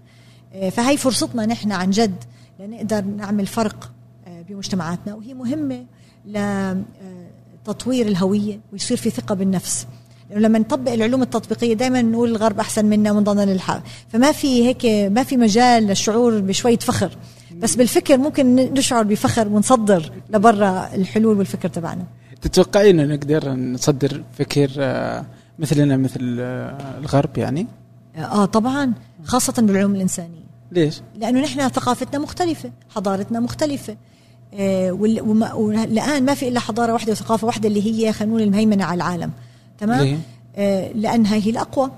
آه، فهي فرصتنا نحن عن جد لنقدر نعمل فرق آه، بمجتمعاتنا وهي مهمة لتطوير الهوية ويصير في ثقة بالنفس. لما نطبق العلوم التطبيقية دائما نقول الغرب أحسن منا ونضلنا نلحق فما في هيك ما في مجال للشعور بشوية فخر. بس بالفكر ممكن نشعر بفخر ونصدر لبرا الحلول والفكر تبعنا.
تتوقعين انه نقدر نصدر فكر آه مثلنا مثل آه الغرب يعني؟
آه طبعا. خاصة بالعلوم الإنسانية.
ليش؟
لأنه نحن ثقافتنا مختلفة حضارتنا مختلفة. آه، والآن ما في إلا حضارة واحدة وثقافة واحدة اللي هي خلينا نقول المهيمنة على العالم. تمام؟
ليه؟
آه، لانها هي الأقوى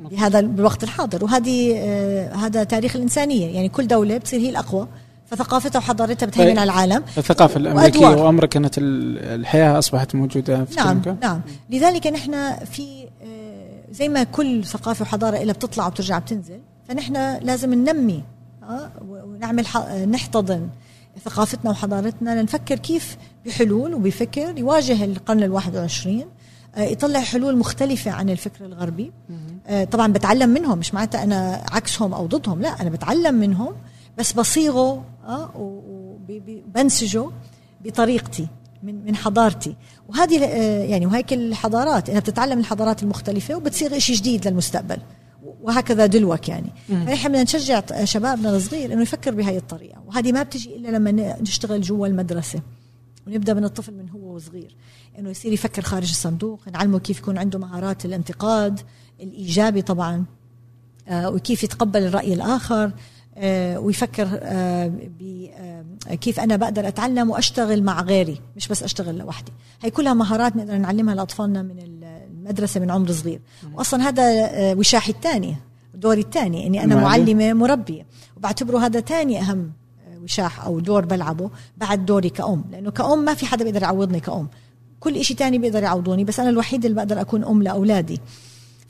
بهذا بالوقت الحاضر. وهذه آه، هذا تاريخ الإنسانية. يعني كل دولة بتصير هي الأقوى. فثقافتها وحضارتها بتهيمن
طيب.
على العالم.
الثقافة الأمريكية
وأدوار.
وامريكانه ال- الحياة أصبحت موجودة في كل
نعم
مكان
نعم. لذلك نحن في آه، زي ما كل ثقافة وحضارة لها بتطلع وبترجع بتنزل فنحن لازم ننمي ونعمل ح- آه، نحتضن ثقافتنا وحضارتنا لنفكر كيف بحلول وبفكر يواجه القرن الواحد والعشرين يطلع حلول مختلفة عن الفكر الغربي. آه، طبعا بتعلم منهم مش معناتها أنا عكسهم أو ضدهم لا أنا بتعلم منهم بس بصيغه آه، وبنسجه بطريقتي من من حضارتي. وهذه آه، يعني وهيك الحضارات إنها بتتعلم الحضارات المختلفة وبتصيغ شيء جديد للمستقبل. وهكذا دلوك يعني. فنحن بدنا نشجع شبابنا الصغير إنه يفكر بهي الطريقة. وهذه ما بتجي إلا لما نشتغل جوا المدرسة ونبدأ من الطفل من هو صغير. إنه يصير يفكر خارج الصندوق نعلمه كيف يكون عنده مهارات الانتقاد الإيجابي طبعا آه، وكيف يتقبل الرأي الآخر آه، ويفكر آه، كيف أنا بقدر أتعلم وأشتغل مع غيري مش بس أشتغل لوحدي. هي كلها مهارات نقدر نعلمها لأطفالنا من المدرسة من عمر صغير. واصلا هذا وشاحي الثاني دوري الثاني إني أنا
معلم.
معلمة مربية. وبعتبره هذا ثاني أهم وشاح أو دور بلعبه بعد دوري كأم. لأنه كأم ما في حدا بيقدر يعوضني كأم. كل إشي تاني بيقدر يعوضوني بس أنا الوحيد اللي بقدر أكون أم لأولادي.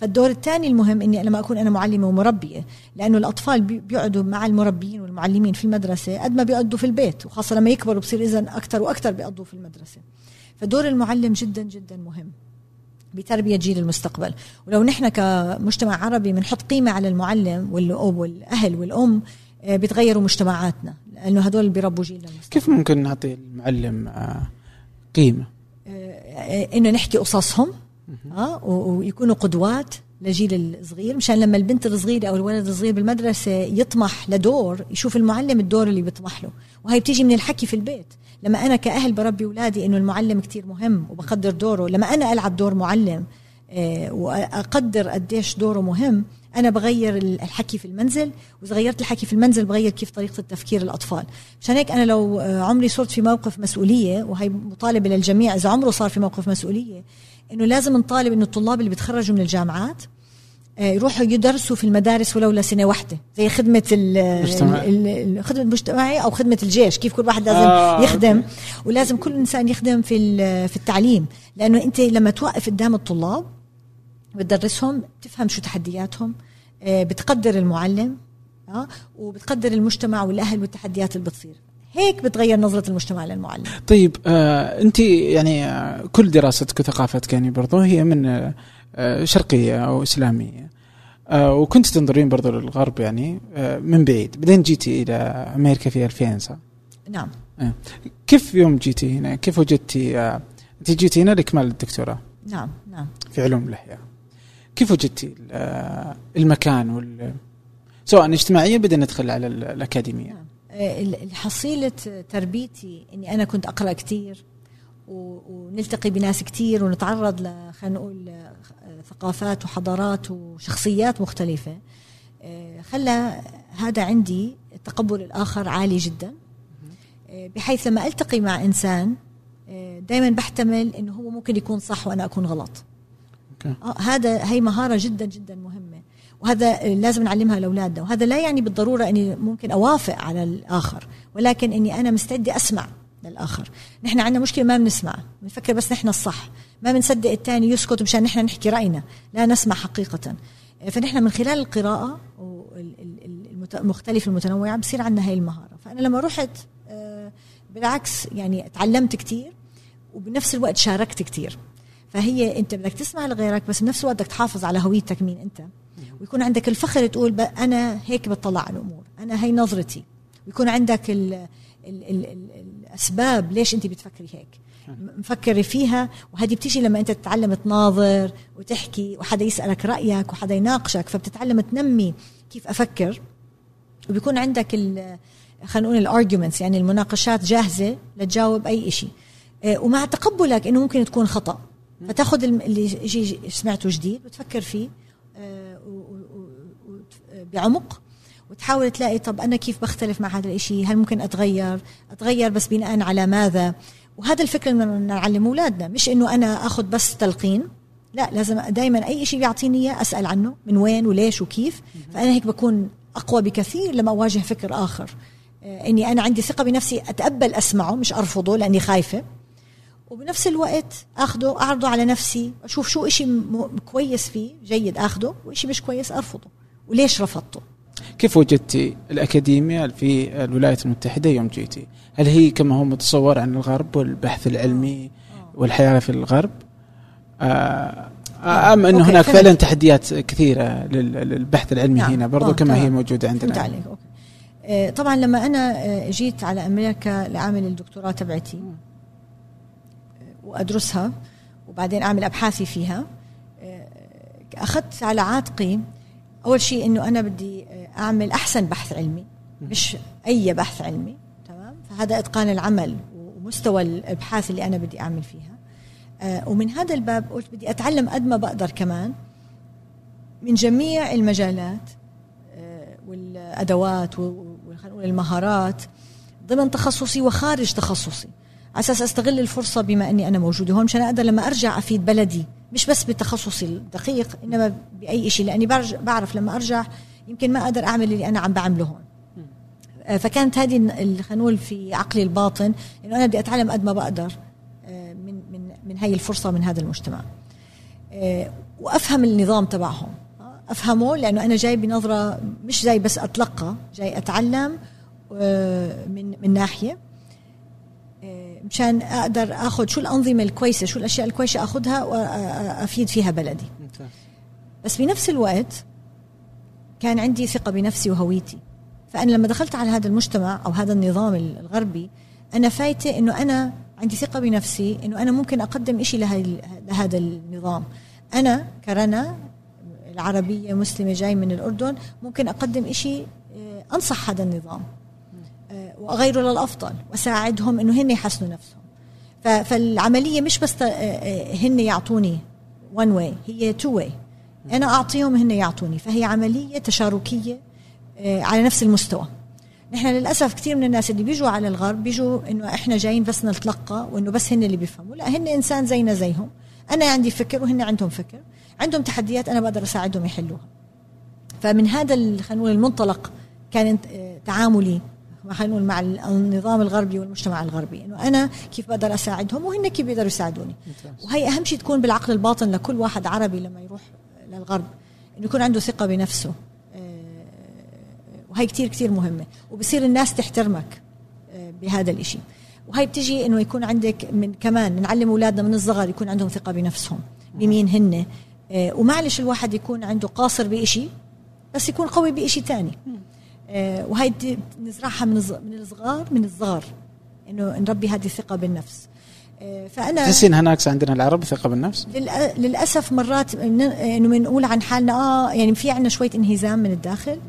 فالدور الثاني المهم إني لما أكون أنا معلمة ومربية لأنه الأطفال بي- بيقعدوا مع المربيين والمعلمين في المدرسة قد ما بيقضوا في البيت وخاصة لما يكبروا بصير اذا أكثر وأكثر بيقضوا في المدرسة. فدور المعلم جدا جدا مهم بتربية جيل المستقبل. ولو نحن كمجتمع عربي بنحط قيمة على المعلم والأب والأهل والأم آه، بيتغيروا مجتمعاتنا لأنه هدول اللي بيربوا جيلنا المستقبل.
كيف ممكن نعطي المعلم آه
قيمة؟ إنه نحكي قصصهم آه ويكونوا قدوات لجيل الصغير. مشان لما البنت الصغيرة أو الولد الصغير بالمدرسة يطمح لدور يشوف المعلم الدور اللي بيطمح له. وهي بتيجي من الحكي في البيت. لما أنا كأهل بربي أولادي إنه المعلم كتير مهم وبقدر دوره. لما أنا ألعب دور معلم آه، وأقدر قديش دوره مهم أنا بغير الحكي في المنزل وإذا غيرت الحكي في المنزل بغير كيف طريقة التفكير الأطفال. مشان هيك أنا لو آه، عمري صرت في موقف مسؤولية وهي مطالبة للجميع إذا عمره صار في موقف مسؤولية إنه لازم نطالب إنه الطلاب اللي بيتخرجوا من الجامعات آه، يروحوا يدرسوا في المدارس ولو لسنة واحدة. زي خدمة خدمة المجتمعي أو خدمة الجيش. كيف كل واحد لازم آه يخدم. أوكي. ولازم كل إنسان يخدم في في التعليم. لأنه أنت لما توقف قدام الطلاب بتدرسهم بتفهم شو تحدياتهم آه، بتقدر المعلم آه وبتقدر المجتمع والأهل والتحديات اللي بتصير. هيك بتغير نظرة المجتمع للمعلم.
طيب آه أنت يعني آه كل دراستك وثقافتك يعني برضو هي من آه شرقية أو إسلامية. آه وكنت تنظرين برضو للغرب يعني آه من بعيد. بعدين جيتي إلى أمريكا في 2000 صح؟
نعم.
آه. كيف يوم جيتي هنا؟ كيف وجدتي آه أنت جيتي هنا لإكمال الدكتوراه؟
نعم نعم.
في علوم الأحياء. كيف وجدتي المكان وال سواء اجتماعيا بدنا ندخل على الأكاديمية؟ نعم.
الحصيلة تربيتي إني أنا كنت أقرأ كثير ونلتقي بناس كثير ونتعرض ل نقول ثقافات وحضارات وشخصيات مختلفة. آه، خلى هذا عندي تقبل الآخر عالي جدا. آه، بحيث لما ألتقي مع إنسان آه، دائما بحتمل إنه هو ممكن يكون صح وأنا أكون غلط. آه هذا هي مهارة جدا جدا مهمة. وهذا لازم نعلمها لأولادنا. وهذا لا يعني بالضرورة إني ممكن أوافق على الآخر ولكن إني أنا مستعدة أسمع للآخر. نحن عندنا مشكلة ما بنسمع بنفكر بس نحن الصح. ما بنصدق الثاني يسكت مشان نحن نحكي رأينا. لا نسمع حقيقة. فنحن من خلال القراءة المختلفه المتنوعة بصير عندنا هاي المهارة. فأنا لما رحت آه، بالعكس يعني تعلمت كثير وبنفس الوقت شاركت كثير فهي انت بدك تسمع لغيرك بس بنفس الوقت بدك تحافظ على هويتك مين انت. ويكون عندك الفخر تقول أنا هيك بطلع على الأمور. أنا هي نظرتي. ويكون عندك ال ال ال ال الأسباب ليش أنت بتفكري هيك. مفكري فيها وهذه بتيجي لما أنت تتعلم تناظر وتحكي وحدا يسألك رأيك وحدا يناقشك فبتتعلم تنمي كيف أفكر. وبيكون عندك خلينا نقول الارجيومنتس يعني المناقشات جاهزة لتجاوب أي شيء آه، ومع تقبلك إنه ممكن تكون خطأ. فتاخذ اللي يجي سمعته جديد وتفكر فيه آه، بعمق وتحاول تلاقي طب أنا كيف بختلف مع هذا الشيء هل ممكن أتغير؟ أتغير بس بناء على ماذا؟ وهذا الفكر اللي نعلم أولادنا مش إنه أنا آخذ بس تلقين لا لازم دائما أي شيء بيعطيني إياه أسأل عنه من وين وليش وكيف فأنا هيك بكون أقوى بكثير لما أواجه فكر آخر. آه، إني أنا عندي ثقة بنفسي أتقبل أسمعه مش أرفضه لأني خايفة. وبنفس الوقت آخده أعرضه على نفسي أشوف شو إشي كويس فيه جيد آخده وإشي مش كويس أرفضه. وليش رفضته؟
كيف وجدتي الأكاديمية في الولايات المتحدة يوم جيتي؟ هل هي كما هو متصور عن الغرب والبحث العلمي والحياة في الغرب؟ آه أم أنه هناك فعلا تحديات كثيرة للبحث العلمي نعم. هنا برضو كما هي موجودة عندنا.
فهمت عليك أوكي. آه، طبعا لما أنا آه، جيت على أمريكا لأعمل الدكتوراه تبعتي وأدرسها وبعدين أعمل أبحاثي فيها. آه، أخذت على عاتقي أول شيء إنه أنا بدي أعمل أحسن بحث علمي مش أي بحث علمي تمام؟ فهذا إتقان العمل ومستوى الأبحاث اللي أنا بدي أعمل فيها. آه، ومن هذا الباب قلت بدي أتعلم قد ما بقدر كمان من جميع المجالات آه، والأدوات والمهارات ضمن تخصصي وخارج تخصصي. على أساس أستغل الفرصة بما أني أنا موجودة. هون مشان أقدر لما أرجع أفيد بلدي. مش بس بتخصصي الدقيق إنما بأي شيء لأني بعرف لما أرجع يمكن ما أقدر أعمل اللي أنا عم بعمله هون. آه، فكانت هذه خلينا في عقلي الباطن إنه أنا بدي أتعلم قد ما بقدر آه، من من من هي الفرصة من هذا المجتمع. آه، وأفهم النظام تبعهم. أفهمه لأنه أنا جاي بنظرة مش جاي بس أتلقى جاي أتعلم من من ناحية. مشان أقدر آخذ شو الأنظمة الكويسة شو الأشياء الكويسة آخذها وافيد فيها بلدي. بس بنفس الوقت كان عندي ثقة بنفسي وهويتي. فأنا لما دخلت على هذا المجتمع أو هذا النظام الغربي أنا فايتة إنه أنا عندي ثقة بنفسي إنه أنا ممكن أقدم شيء لهذا النظام. أنا كرنا العربية مسلمة جاي من الأردن ممكن أقدم إشي آه، أنصح هذا النظام. آه، وأغيره للأفضل وأساعدهم إنه هن يحسنوا نفسهم. فالعملية مش بس هن يعطوني one way هي two way. أنا أعطيهم هن يعطوني فهي عملية تشاركية على نفس المستوى. نحن للأسف كثير من الناس اللي بيجوا على الغرب بيجوا إنه إحنا جايين بس نتلقى وإنه بس هن اللي بيفهموا. لا هن إنسان زينا زيهم. أنا عندي فكر وهن عندهم فكر. عندهم تحديات أنا بقدر أساعدهم يحلوها. فمن هذا خلينا نقول المنطلق كان آه، تعاملي خلينا مع النظام الغربي والمجتمع الغربي. إنه أنا كيف بقدر أساعدهم وهن كيف بيقدروا يساعدوني. وهي أهم شيء تكون بالعقل الباطن لكل واحد عربي لما يروح للغرب. إنه يكون عنده ثقة بنفسه. وهي كتير كتير مهمة. وبصير الناس تحترمك آه، بهذا الإشي. وهي بتجي إنه يكون عندك من كمان نعلم أولادنا من الصغر يكون عندهم ثقة بنفسهم بمين هن. آه، ومعلش الواحد يكون عنده قاصر بإشي بس يكون قوي بإشي تاني. آه، وهي نزرعها من من الصغار من الصغار إنه نربي هذه الثقه بالنفس.
فأنا تحسين هناك عندنا العرب ثقة بالنفس؟
للأسف مرات إنه بنقول عن حالنا آه يعني في عندنا شوية انهزام من الداخل.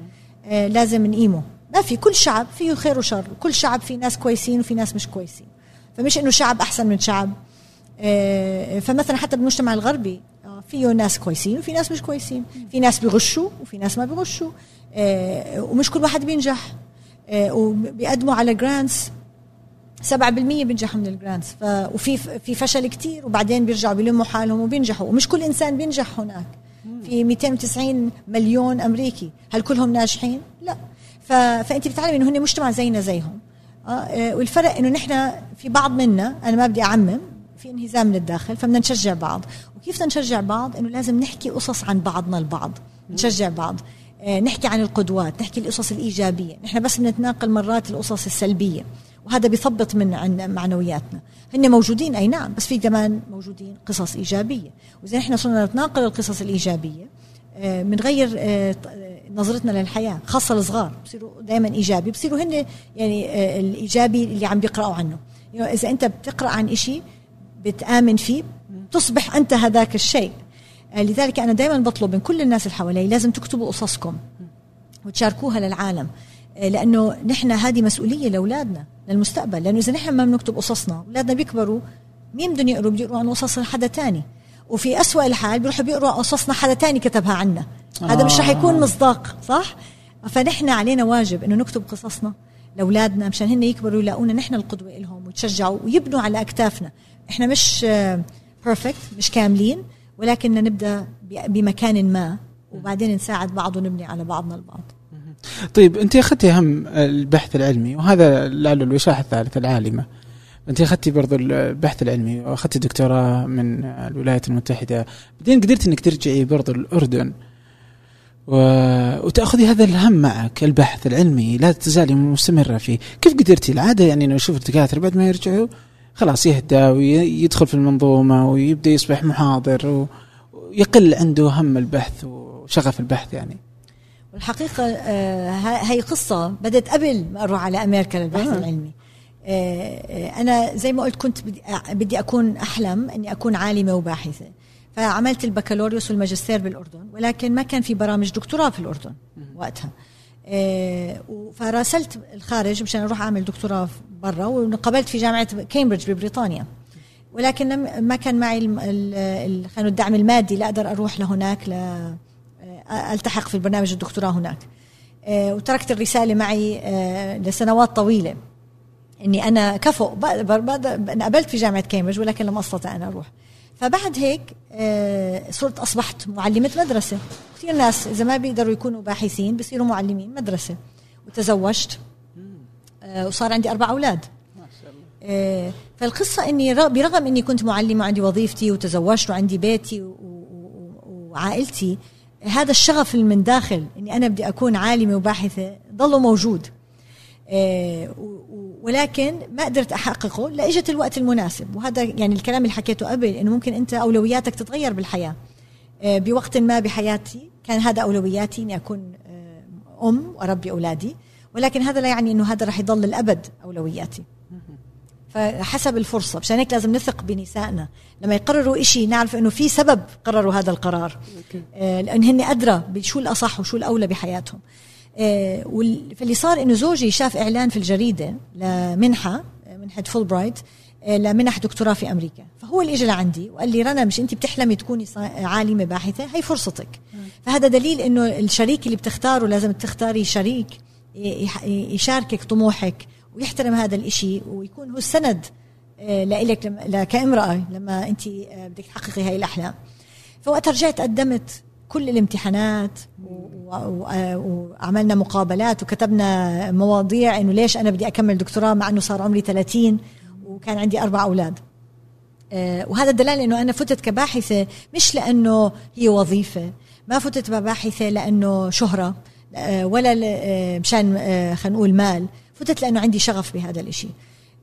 آه، لازم نقيمه. ما في كل شعب فيه خير وشر. كل شعب فيه ناس كويسين وفي ناس مش كويسين. فمش إنه شعب أحسن من شعب. آه، فمثلا حتى بالمجتمع الغربي آه، فيه ناس كويسين وفي ناس مش كويسين. في ناس بيغشوا وفي ناس ما بيغشوا. ومش كل واحد بينجح. وبيقدموا على grants 7% بينجحوا من ال grants وفي في فشل كتير وبعدين بيرجعوا بيلموا حالهم وبينجحوا. ومش كل إنسان بينجح هناك. في 290 مليون أمريكي. هل كلهم ناجحين؟ لا. ف... فأنت بتعلمي إنه هن مجتمع زينا زيهم. آه, آه، والفرق إنه نحن في بعض منا أنا ما بدي أعمم في انهزام من الداخل فبدنا نشجع بعض. وكيف بدنا نشجع بعض؟ إنه لازم نحكي قصص عن بعضنا البعض. نشجع بعض. آه نحكي عن القدوات نحكي القصص الإيجابية. نحن بس بنتناقل مرات القصص السلبية وهذا بيثبط من عن معنوياتنا. هن موجودين أي نعم بس في كمان موجودين قصص إيجابية. وإذا إحنا صرنا نتناقل القصص الإيجابية بنغير آه، آه، نظرتنا للحياة خاصة الصغار بصيروا دائما إيجابي بصيروا هن يعني آه، الإيجابي اللي عم بيقرأوا عنه. يعني إذا أنت بتقرأ عن شيء بتآمن فيه تصبح أنت هذاك الشيء. لذلك أنا دائما بطلب من كل الناس اللي حوالي لازم تكتبوا قصصكم وتشاركوها للعالم لأنه نحن هذه مسؤولية لأولادنا للمستقبل لأنه إذا نحن ما بنكتب قصصنا أولادنا بيكبروا مين بدهم يقروا؟ بده يقروا عن قصص حدا تاني. وفي أسوأ الحال بيروحوا بيقروا قصصنا حدا تاني كتبها عنا. آه. هذا مش رح يكون مصداق صح؟ فنحن علينا واجب إنه نكتب قصصنا لأولادنا مشان هن يكبروا يلاقونا نحن القدوة لهم ويتشجعوا ويبنوا على أكتافنا. إحنا مش بيرفكت مش كاملين. ولكن نبدأ بمكان ما وبعدين نساعد بعض ونبني على بعضنا البعض.
طيب أنت أخذتي هم البحث العلمي وهذا لعله الوشاحه الثالثه العالمة. أنت أخذتي برضو البحث العلمي وأخذتي دكتوراه من الولايات المتحدة. بعدين قدرت إنك ترجعي برضو الأردن و... وتأخذي هذا الهم معك البحث العلمي لا تزالي مستمرة فيه. كيف قدرتي؟ العادة يعني إنه أشوف الدكاترة بعد ما يرجعوا خلاص يهدى ويدخل في المنظومة ويبدأ يصبح محاضر ويقل عنده هم البحث وشغف البحث يعني.
والحقيقة آه، هاي قصة بدأت قبل ما أروح على أمريكا للبحث آه. العلمي. آه، أنا زي ما قلت كنت بدي أكون أحلم أني أكون عالمة وباحثة. فعملت البكالوريوس والماجستير بالأردن ولكن ما كان في برامج دكتوراه في الأردن وقتها. فراسلت الخارج مشان أروح أعمل دكتوراه برا وقبلت في جامعة كامبريدج ببريطانيا. ولكن ما كان معي الدعم المادي لاقدر أروح لهناك ألتحق في البرنامج الدكتوراه هناك. آه، وتركت الرسالة معي آه، لسنوات طويلة. إني أنا كفؤ أنا قبلت في جامعة كامبريدج ولكن لم أستطع أن أروح. فبعد هيك آه، صرت أصبحت معلمة مدرسة. كثير ناس إذا ما بيقدروا يكونوا باحثين بيصيروا معلمين مدرسة. وتزوجت وصار عندي أربع أولاد. فالقصة إني برغم إني كنت معلمة وعندي وظيفتي وتزوجت وعندي بيتي وعائلتي هذا الشغف اللي من داخل إني أنا بدي أكون عالمة وباحثة ضله موجود. آه، ولكن ما قدرت أحققه لإجت الوقت المناسب. وهذا يعني الكلام اللي حكيته قبل إنه ممكن أنت أولوياتك تتغير بالحياة. آه، بوقت ما بحياتي كان هذا أولوياتي إني أكون آه، أم واربي أولادي. ولكن هذا لا يعني إنه هذا راح يضل الابد أولوياتي. فحسب الفرصة مشان هيك لازم نثق بنسائنا. لما يقرروا إشي نعرف إنه في سبب قرروا هذا القرار. آه لأن هن أدرى بشو الأصح وشو الأولى بحياتهم. فاللي صار إنه زوجي شاف إعلان في الجريدة لمنحة آه، منحة فول برايت آه، لمنح دكتوراه في أمريكا. فهو اللي اجى لعندي وقال لي رنا مش أنت بتحلمي تكوني عالمة باحثة؟ هي فرصتك. فهذا دليل إنه الشريك اللي بتختاره لازم تختاري شريك يشاركك طموحك ويحترم هذا الإشي ويكون هو السند آه، لإلك كامرأة لما أنت آه، بدك تحققي هاي الأحلام. فوقت رجعت قدمت كل الامتحانات آه، وعملنا مقابلات وكتبنا مواضيع إنه ليش أنا بدي أكمل دكتوراه مع إنه صار عمري 30 وكان عندي أربع أولاد. وهذا دلالة إنه أنا فتت كباحثة مش لأنه هي وظيفة ما فتت كباحثه لأنه شهرة ولا مشان خلينا نقول مال فتت لأنه عندي شغف بهذا الإشي.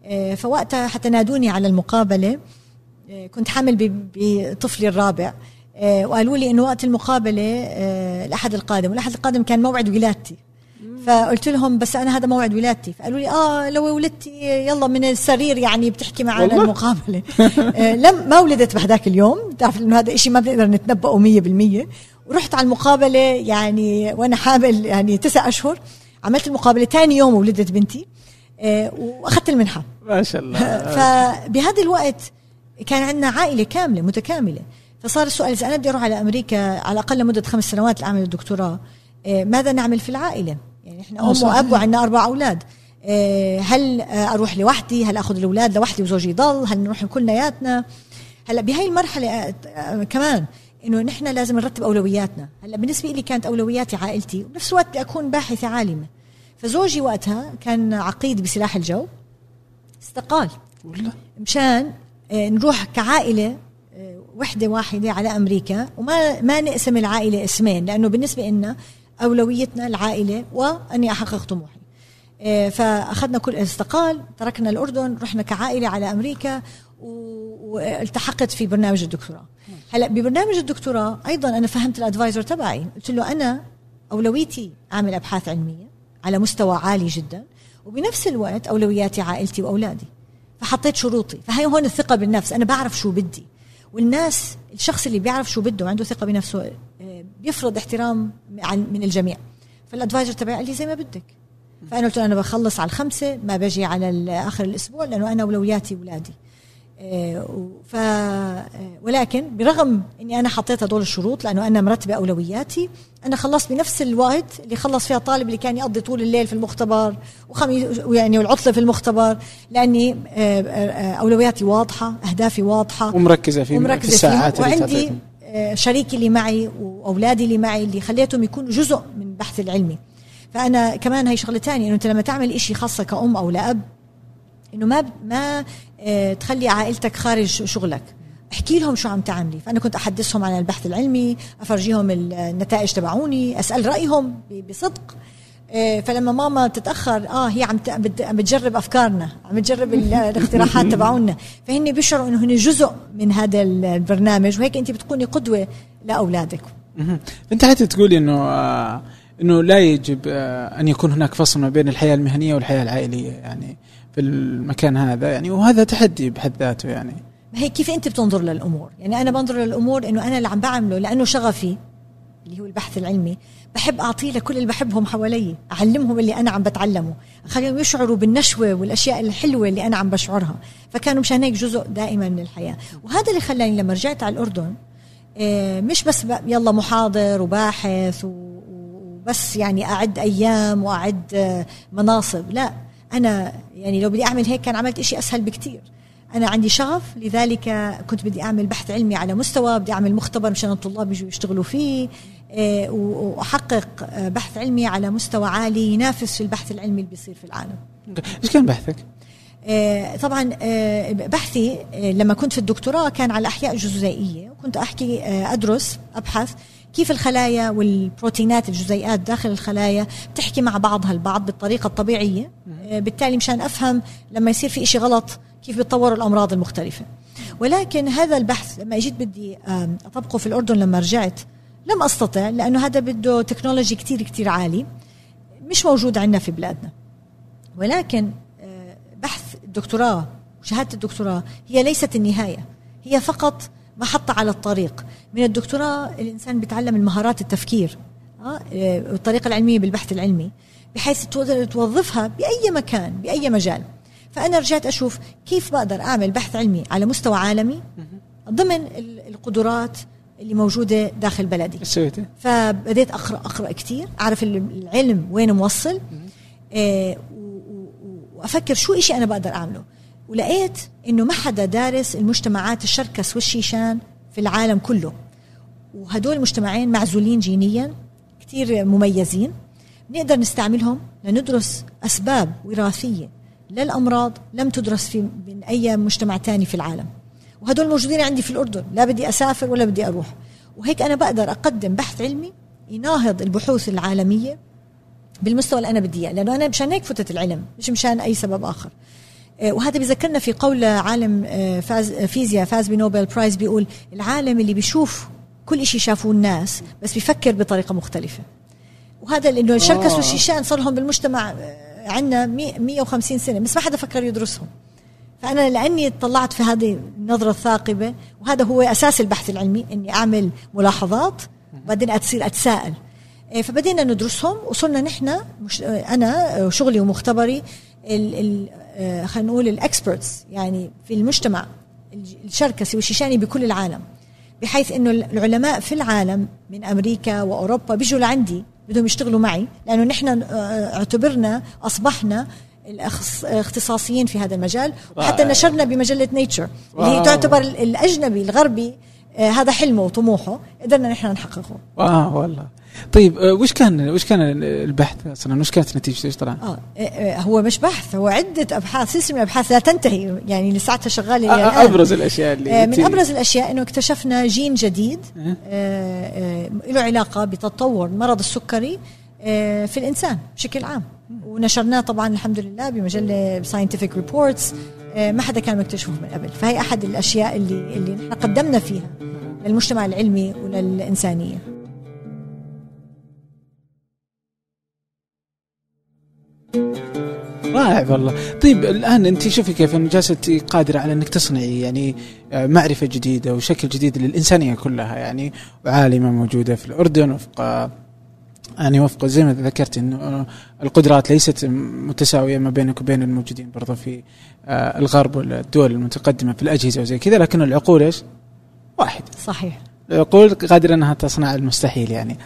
آه، فوقتها حتى نادوني على المقابلة آه، كنت حامل بطفلي الرابع. آه، وقالوا لي إنه وقت المقابلة الأحد القادم والأحد القادم كان موعد ولادتي. فقلت لهم بس أنا هذا موعد ولادتي. فقالوا لي آه لو ولدتي يلا من السرير يعني بتحكي معنا المقابلة. لم ما ولدت بهذاك اليوم. بتعرف إنه هذا إشي ما بنقدر نتنبأه 100% ورحت على المقابلة يعني وأنا حامل يعني تسع أشهر. عملت المقابلة ثاني يوم ولدت بنتي. آه، وأخذت المنحة.
ما شاء الله.
فبهذا الوقت كان عندنا عائلة كاملة متكاملة. فصار السؤال إذا أنا بدي أروح على أمريكا على الأقل لمدة خمس سنوات لأعمل الدكتوراه آه، ماذا نعمل في العائلة؟ يعني إحنا أم وأب وعندنا أربع أولاد آه، هل أروح لوحدي؟ هل أخذ الأولاد لوحدي وزوجي يضل؟ هل نروح كلياتنا؟ هلأ بهي المرحلة كمان إنه نحن لازم نرتب أولوياتنا هلأ بالنسبة لي كانت أولوياتي عائلتي وبنفس الوقت بدي أكون باحثة عالمة فزوجي وقتها كان عقيد بسلاح الجو استقال والله مشان آه، نروح كعائلة وحدة واحدة على أمريكا وما ما نقسم العائلة اسمين لأنه بالنسبة لنا أولويتنا العائلة وأني أحقق طموحي. آه، فأخذنا كل استقال تركنا الأردن رحنا كعائلة على أمريكا والتحقت في برنامج الدكتوراه. هلأ ببرنامج الدكتوراه أيضا أنا فهمت الأدفايزر تبعي قلت له أنا أولويتي أعمل أبحاث علمية على مستوى عالي جدا وبنفس الوقت أولوياتي عائلتي وأولادي. فحطيت شروطي فهي هون الثقة بالنفس أنا بعرف شو بدي. والناس الشخص اللي بيعرف شو بده وعنده ثقة بنفسه آه، بيفرض احترام من الجميع. فالأدفايزر تبعي قال لي زي ما بدك. فأنا قلت له أنا بخلص على الخمسة ما بجي على آخر الأسبوع لأنه أنا أولوياتي أولادي. ف آه، ولكن برغم إني أنا حطيت هدول الشروط لأنه أنا مرتبة أولوياتي أنا خلصت بنفس الوقت اللي خلص فيها الطالب اللي كان يقضي طول الليل في المختبر وخميس يعني والعطلة في المختبر لأني آه، أولوياتي واضحة أهدافي واضحة.
ومركزة في ومركزة في الساعات
اللي وعندي شريكي اللي معي وأولادي اللي معي اللي خليتهم يكونوا جزء من البحث العلمي. فأنا كمان هي شغلة ثانية إنه أنت لما تعمل إشي خاصة كأم أو لأب إنه ما ما آه، تخلي عائلتك خارج شغلك. احكي لهم شو عم تعملي. فأنا كنت أحدثهم عن البحث العلمي أفرجيهم النتائج تبعوني أسأل رأيهم بصدق. آه، فلما ماما تتأخر آه هي عم بتجرب أفكارنا عم بتجرب الاقتراحات تبعونا فهن بيشعروا إنه هن جزء من هذا البرنامج وهيك انت بتكوني قدوة لأولادك.
أنت حتى تقولي إنه آه إنه لا يجب أن يكون هناك فصل ما بين الحياة المهنية والحياة العائلية. يعني في المكان هذا يعني وهذا تحدي بحد ذاته يعني.
هي كيف أنت بتنظر للأمور؟ يعني أنا بنظر للأمور إنه أنا اللي عم بعمله لأنه شغفي اللي هو البحث العلمي بحب أعطيه لكل اللي بحبهم حوالي أعلمهم اللي أنا عم بتعلمه. اخليهم يشعروا بالنشوة والأشياء الحلوة اللي أنا عم بشعرها. فكانوا مشان هيك جزء دائما من الحياة. وهذا اللي خلاني لما رجعت على الأردن آه، مش بس يلا محاضر وباحث وبس يعني أعد أيام وأعد آه، مناصب لا. أنا يعني لو بدي أعمل هيك كان عملت إشي أسهل بكتير. أنا عندي شغف لذلك كنت بدي أعمل بحث علمي على مستوى بدي أعمل مختبر مشان الطلاب يجوا يشتغلوا فيه آه، وأحقق آه، بحث علمي على مستوى عالي ينافس في البحث العلمي اللي بيصير في العالم.
إيش كان بحثك؟
آه، طبعا بحثي لما كنت في الدكتوراه كان على أحياء جزيئيه وكنت أحكي أدرس أبحث كيف الخلايا والبروتينات الجزيئات داخل الخلايا بتحكي مع بعضها البعض بالطريقة الطبيعية؟ آه، بالتالي مشان أفهم لما يصير في إشي غلط كيف بيتطوروا الأمراض المختلفة. ولكن هذا البحث لما اجيت بدي أطبقه في الأردن لما رجعت لم أستطع لأنه هذا بده تكنولوجي كتير كتير عالي مش موجود عندنا في بلادنا. ولكن آه، بحث الدكتوراه شهاده الدكتوراه هي ليست النهاية هي فقط محطة على الطريق. من الدكتوراه الإنسان بيتعلم المهارات التفكير آه، الطريقة العلمية بالبحث العلمي بحيث توظفها بأي مكان بأي مجال. فأنا رجعت أشوف كيف بقدر أعمل بحث علمي على مستوى عالمي ضمن القدرات اللي موجودة داخل بلدي.
سويته
فبديت أقرأ أقرأ كثير أعرف العلم وين موصل آه وأفكر شو إشي أنا بقدر أعمله. ولقيت إنه ما حدا دارس المجتمعات الشركس والشيشان في العالم كله. وهدول المجتمعين معزولين جينيا كثير مميزين. نقدر نستعملهم لندرس أسباب وراثية للأمراض لم تدرس في من أي مجتمع تاني في العالم. وهدول موجودين عندي في الأردن لا بدي أسافر ولا بدي أروح. وهيك أنا بقدر أقدم بحث علمي يناهض البحوث العالمية بالمستوى اللي أنا بدي إياه لأنه أنا مشان هيك فتت العلم مش مشان أي سبب آخر. آه، وهذا بذكرنا في قول عالم آه، فاز فيزياء فاز بنوبل برايز بيقول العالم اللي بيشوف كل شيء شافوه الناس بس بيفكر بطريقة مختلفة. وهذا لأنه الشركس والشيشان صار لهم بالمجتمع آه، عندنا 150 سنة بس ما حدا فكر يدرسهم. فأنا لأني اطلعت في هذه النظرة الثاقبة وهذا هو أساس البحث العلمي إني أعمل ملاحظات وبعدين اتصير أتساءل. فبدينا ندرسهم وصلنا نحن مش أنا وشغلي ومختبري آه، خلينا نقول ال experts يعني في المجتمع الشركسي والشيشاني بكل العالم بحيث إنه العلماء في العالم من أمريكا وأوروبا بيجوا لعندي بدهم يشتغلوا معي لأنه نحن آه، اعتبرنا أصبحنا الاختصاصيين في هذا المجال وحتى نشرنا بمجلة Nature اللي هي تعتبر الأجنبي الغربي آه، هذا حلمه وطموحه قدرنا نحن نحققه.
آه والله. طيب آه، وش كان وش كان البحث أصلا؟ وش كانت نتيجته إيش طلع؟
آه إيه، هو مش بحث هو عدة أبحاث سلسلة من الأبحاث لا تنتهي يعني لساعتها شغاله
آه أبرز الأشياء اللي
آه من أبرز الأشياء إنه اكتشفنا جين جديد آه. آه له علاقة بتطور مرض السكري آه في الإنسان بشكل عام. ونشرناه طبعا الحمد لله بمجلة Scientific Reports آه، ما حدا كان مكتشفه من قبل. فهي أحد الأشياء اللي اللي نحن قدمنا فيها للمجتمع العلمي وللإنسانية.
رائع والله. طيب الآن أنت شوفي كيف أنه جالسة قادرة على أنك تصنعي يعني آه، معرفة جديدة وشكل جديد للإنسانية كلها يعني وعالمة موجودة في الأردن وفق يعني وفق زي ما ذكرت انه القدرات ليست متساوية ما بينك وبين الموجودين برضه في آه، الغرب والدول المتقدمة في الأجهزة وزي كذا لكن العقول إيش؟ واحدة.
صحيح.
العقول قادرة أنها تصنع المستحيل يعني.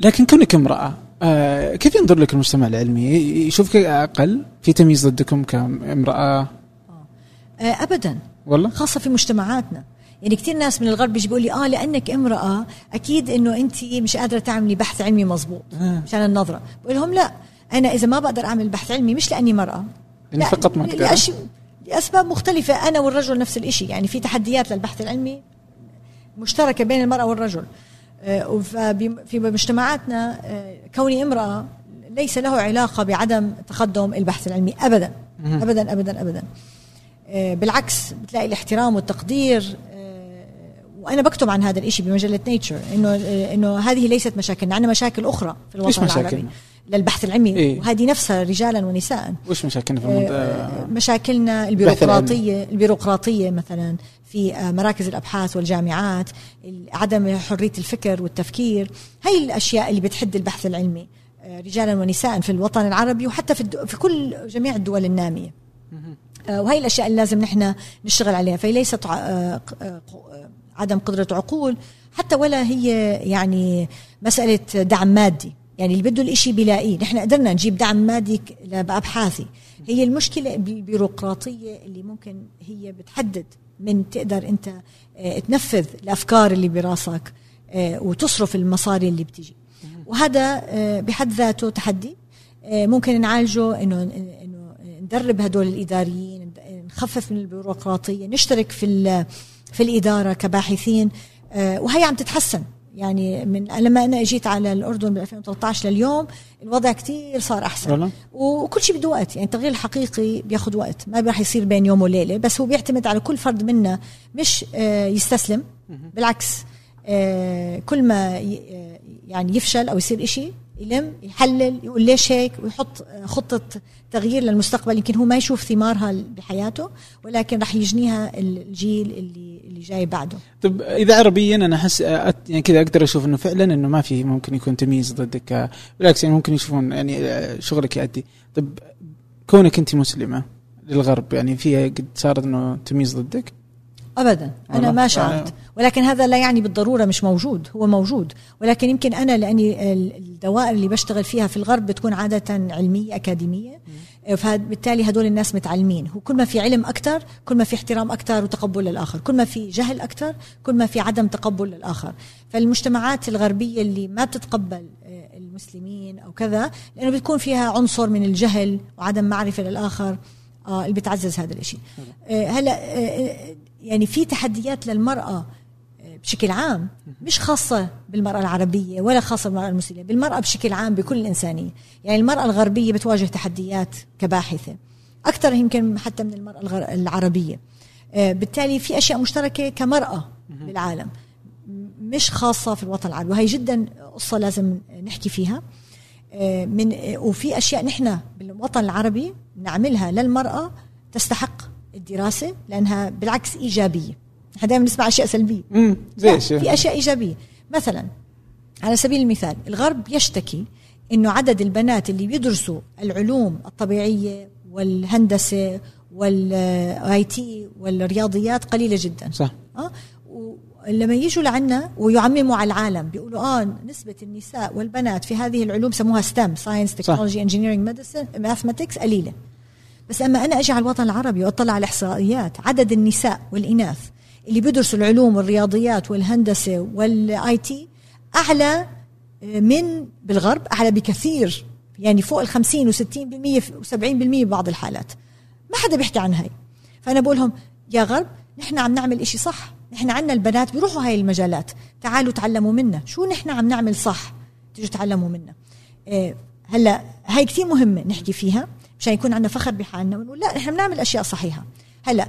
لكن كونك امرأة آه كيف ينظر لك المجتمع العلمي؟ يشوفك أقل في تمييز ضدكم كامرأة؟
آه ابدا.
والله؟
خاصة في مجتمعاتنا. يعني كثير ناس من الغرب بيجي بيقول لي آه لأنك امرأة أكيد إنه أنت مش قادرة تعملي بحث علمي مزبوط
آه.
مشان النظرة. بقول لهم لا أنا إذا ما بقدر أعمل بحث علمي مش لأني مرأة.
يعني فقط ما
لأش... لأسباب مختلفة. أنا والرجل نفس الشيء يعني في تحديات للبحث العلمي مشتركة بين المرأة والرجل. آه، في مجتمعاتنا آه، كوني امرأة ليس له علاقة بعدم تقدم البحث العلمي ابدا ابدا ابدا ابدا. آه، بالعكس بتلاقي الاحترام والتقدير وأنا بكتب عن هذا الشيء بمجلة نيتشر إنه إنه هذه ليست مشاكلنا عندنا مشاكل أخرى في الوطن العربي. للبحث العلمي
إيه؟
وهذه نفسها رجالا ونساء.
وش مشاكلنا في المنطقة؟
آه، مشاكلنا البيروقراطيه البيروقراطية مثلا في آه، مراكز الأبحاث والجامعات عدم حرية الفكر والتفكير. هي الأشياء اللي بتحد البحث العلمي آه، رجالا ونساء في الوطن العربي وحتى في, في كل جميع الدول النامية. وهي الأشياء اللي لازم نحن نشتغل عليها. فهي ليست عدم قدرة عقول حتى ولا هي يعني مسألة دعم مادي. يعني اللي بده الإشي بيلاقيه نحن قدرنا نجيب دعم مادي بأبحاثي هي المشكلة بالبيروقراطية اللي ممكن هي بتحدد من تقدر أنت آه، تنفذ الأفكار اللي براسك آه، وتصرف المصاري اللي بتيجي وهذا آه، بحد ذاته تحدي. ممكن نعالجه إنه إنه ندرب هدول الإداريين نخفف من البيروقراطية نشترك في في الإدارة كباحثين وهي عم تتحسن. يعني من لما أنا اجيت على الأردن ب 2013 لليوم الوضع كتير صار أحسن. وكل شيء بده وقت يعني التغيير الحقيقي بياخذ وقت ما راح يصير بين يوم وليلة بس هو بيعتمد على كل فرد منا مش آه، يستسلم. بالعكس آه، كل ما يعني يفشل أو يصير إشي يلم يحلل يقول ليش هيك ويحط خطة تغيير للمستقبل. يمكن هو ما يشوف ثمارها بحياته ولكن راح يجنيها الجيل اللي اللي جاي بعده.
طب إذا عربيا أنا أحس يعني كذا أقدر أشوف إنه فعلا إنه ما في ممكن يكون تمييز ضدك بالعكس يعني ممكن يشوفون يعني شغلك يؤدي. طب كونك أنت مسلمة للغرب يعني فيها قد صارت إنه تمييز ضدك؟
ابدا. أنا ما شعرت. ولكن هذا لا يعني بالضرورة مش موجود. هو موجود. ولكن يمكن أنا لأني الدوائر اللي بشتغل فيها في الغرب بتكون عادة علمية أكاديمية. فبالتالي هدول الناس متعلمين. وكل ما في علم أكثر كل ما في احترام أكثر وتقبل للآخر. كل ما في جهل أكثر كل ما في عدم تقبل للآخر. فالمجتمعات الغربية اللي ما بتتقبل آه، المسلمين أو كذا لأنه بتكون فيها عنصر من الجهل وعدم معرفة للآخر آه اللي بتعزز هذا الشيء آه هلأ يعني في تحديات للمرأة آه، بشكل عام مش خاصة بالمرأة العربية ولا خاصة بالمرأة المسلمة بالمرأة بشكل عام بكل الإنسانية يعني المرأة الغربية بتواجه تحديات كباحثة أكثر يمكن حتى من المرأة العربية. آه، بالتالي في أشياء مشتركة كمرأة بالعالم مش خاصة في الوطن العربي وهي جدا قصة لازم نحكي فيها. آه، من وفي أشياء نحن بالوطن العربي نعملها للمرأة تستحق الدراسة لأنها بالعكس إيجابية. إحنا دائما نسمع أشياء سلبية.
امم زي
في أشياء إيجابية. مثلا على سبيل المثال الغرب يشتكي إنه عدد البنات اللي بيدرسوا العلوم الطبيعية والهندسة وال IT والرياضيات قليلة جدا.
صح.
أه؟ لما يجوا لعنا ويعمموا على العالم بيقولوا آه نسبة النساء والبنات في هذه العلوم سموها STEM science technology engineering medicine mathematics قليلة. بس أما أنا أجي على الوطن العربي وأطلع على الاحصائيات عدد النساء والإناث اللي بيدرسوا العلوم والرياضيات والهندسة والآي تي أعلى آه، من بالغرب أعلى بكثير يعني فوق ال 50 و60% و70% ببعض الحالات. ما حدا بيحكي عن هاي. فأنا بقول لهم يا غرب نحن عم نعمل إشي صح. نحن عنا البنات بيروحوا هاي المجالات. تعالوا تعلموا منا. شو نحن عم نعمل صح؟ تيجوا تعلموا منا. إيه هلا هاي كثير مهمة نحكي فيها. مشان يكون عندنا فخر بحالنا ونقول لا نحن بنعمل أشياء صحيحة. هلا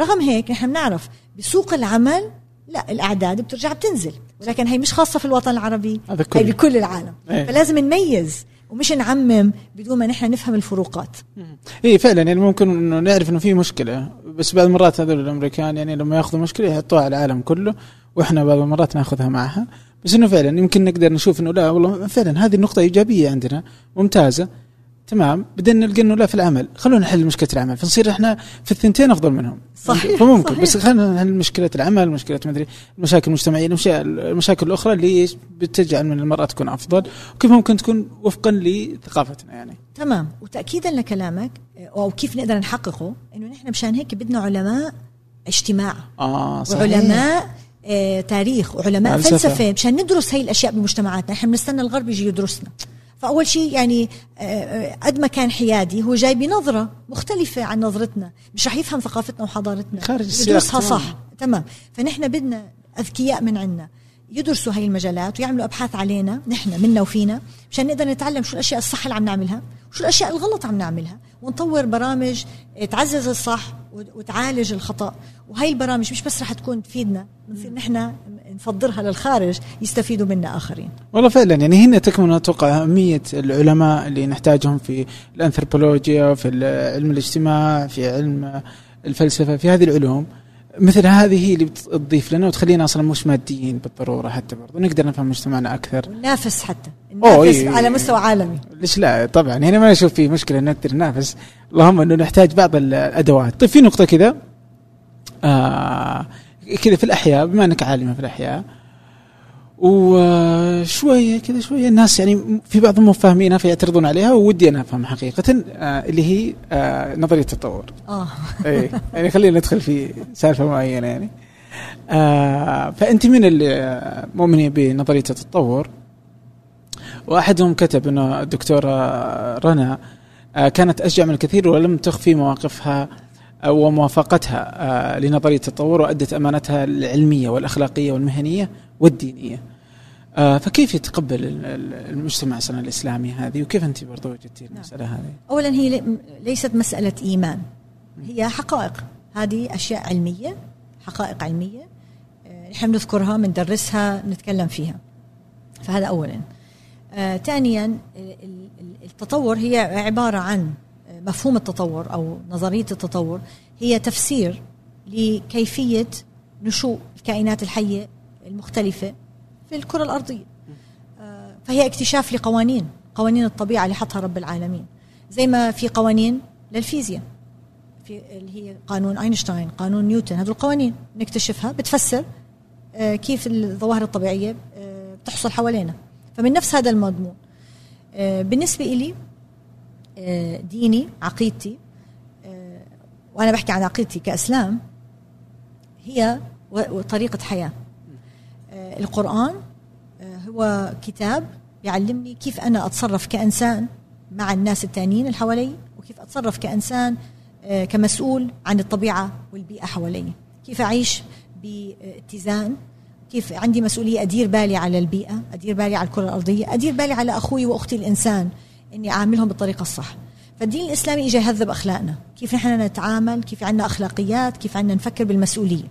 رغم هيك نحن بنعرف بسوق العمل لا الأعداد بترجع بتنزل ولكن هي مش خاصة في الوطن العربي هي بكل العالم. إيه. فلازم نميز ومش نعمم بدون ما نحن نفهم الفروقات.
اي فعلا يعني ممكن إنه نعرف إنه في مشكلة بس بعض المرات هذول الأمريكان يعني لما يأخذوا مشكلة يحطوها على العالم كله وإحنا بعض المرات نأخذها معها. بس إنه فعلا يمكن نقدر نشوف إنه لا والله فعلا هذه النقطه إيجابية عندنا ممتازة. تمام. بدنا نلقى إنه لا في العمل. خلونا نحل مشكلة العمل. فنصير إحنا في الثنتين أفضل منهم.
صحيح
فممكن
صحيح.
بس خلينا نحل مشكلة العمل مشكلة مدري المشاكل المجتمعية المشاكل الأخرى اللي بتجعل من المرأة تكون أفضل وكيف ممكن تكون وفقا لثقافتنا يعني.
تمام. وتاكيدا لكلامك أو كيف نقدر نحققه إنه نحن مشان هيك بدنا علماء اجتماع.
آه صحيح.
وعلماء آه تاريخ وعلماء فلسفة مشان ندرس هي الأشياء بمجتمعاتنا. إحنا بنستنى الغرب يجي يدرسنا. فأول شيء يعني آه، آه، قد ما كان حيادي هو جاي بنظرة مختلفة عن نظرتنا مش رح يفهم ثقافتنا وحضارتنا.
خارج
يدرسها صح تمام. فنحن بدنا أذكياء من عنا يدرسوا هاي المجالات ويعملوا أبحاث علينا نحن منا وفينا مشان نقدر نتعلم شو الأشياء الصح اللي عم نعملها وشو الأشياء الغلط عم نعملها ونطور برامج تعزز الصح وتعالج الخطأ. وهي البرامج مش بس رح تكون تفيدنا بنصير نحن نفضلها للخارج يستفيدوا منا آخرين.
والله فعلا يعني هنا تكمن أتوقع أهمية العلماء اللي نحتاجهم في الأنثروبولوجيا في علم الاجتماع في علم الفلسفة في هذه العلوم. مثل هذه هي اللي بتضيف لنا وتخلينا أصلا مش ماديين بالضرورة حتى برضه نقدر نفهم مجتمعنا أكثر.
ننافس حتى. ننافس إيه على مستوى عالمي.
ليش لا؟ طبعا هنا ما أشوف في مشكلة نقدر ننافس اللهم إنه نحتاج بعض الأدوات. طيب في نقطة كذا. آه كذا في الأحياء بما إنك عالمه في الأحياء وشوية كذا شوية الناس يعني في بعضهم فاهمينها فيعترضون عليها وودي أنا أفهم حقيقة آه اللي هي آه نظرية التطور.
آه
اي يعني خلينا ندخل في سالفة معينة يعني. آه فأنت من اللي مؤمنين بنظرية التطور وأحدهم كتب إنه الدكتورة رنا كانت أشجع من الكثير ولم تخفي مواقفها وموافقتها آه لنظرية التطور وأدت أمانتها العلمية والأخلاقية والمهنية والدينية. آه فكيف يتقبل المجتمع السنة الإسلامي هذه؟ وكيف أنت برضو وجدتي المسألة نعم. هذه؟
أولا هي ليست مسألة إيمان. هي حقائق. هذه أشياء علمية حقائق علمية آه، نحن نذكرها بندرسها نتكلم فيها. فهذا أولا. آه ثانيا ال- ال- التطور هي عبارة عن مفهوم التطور أو نظرية التطور هي تفسير لكيفية نشوء الكائنات الحية المختلفة في الكرة الأرضية. آه، فهي اكتشاف لقوانين قوانين الطبيعة اللي حطها رب العالمين. زي ما في قوانين للفيزياء في اللي هي قانون أينشتاين قانون نيوتن هذول القوانين نكتشفها بتفسر آه، كيف الظواهر الطبيعية آه، بتحصل حوالينا. فمن نفس هذا المضمون بالنسبة إلي ديني عقيدتي آه، وأنا بحكي عن عقيدتي كأسلام هي وطريقة حياة. آه، القرآن آه، هو كتاب يعلمني كيف أنا أتصرف كإنسان مع الناس التانيين اللي حوالي وكيف أتصرف كإنسان آه، كمسؤول عن الطبيعة والبيئة حوالي. كيف أعيش باتزان كيف عندي مسؤولية أدير بالي على البيئة أدير بالي على الكرة الأرضية أدير بالي على أخوي وأختي الإنسان. إني أعاملهم بالطريقة الصح. فالدين الإسلامي اجى يهذب أخلاقنا. كيف نحن نتعامل كيف عندنا أخلاقيات كيف عندنا نفكر بالمسؤولية.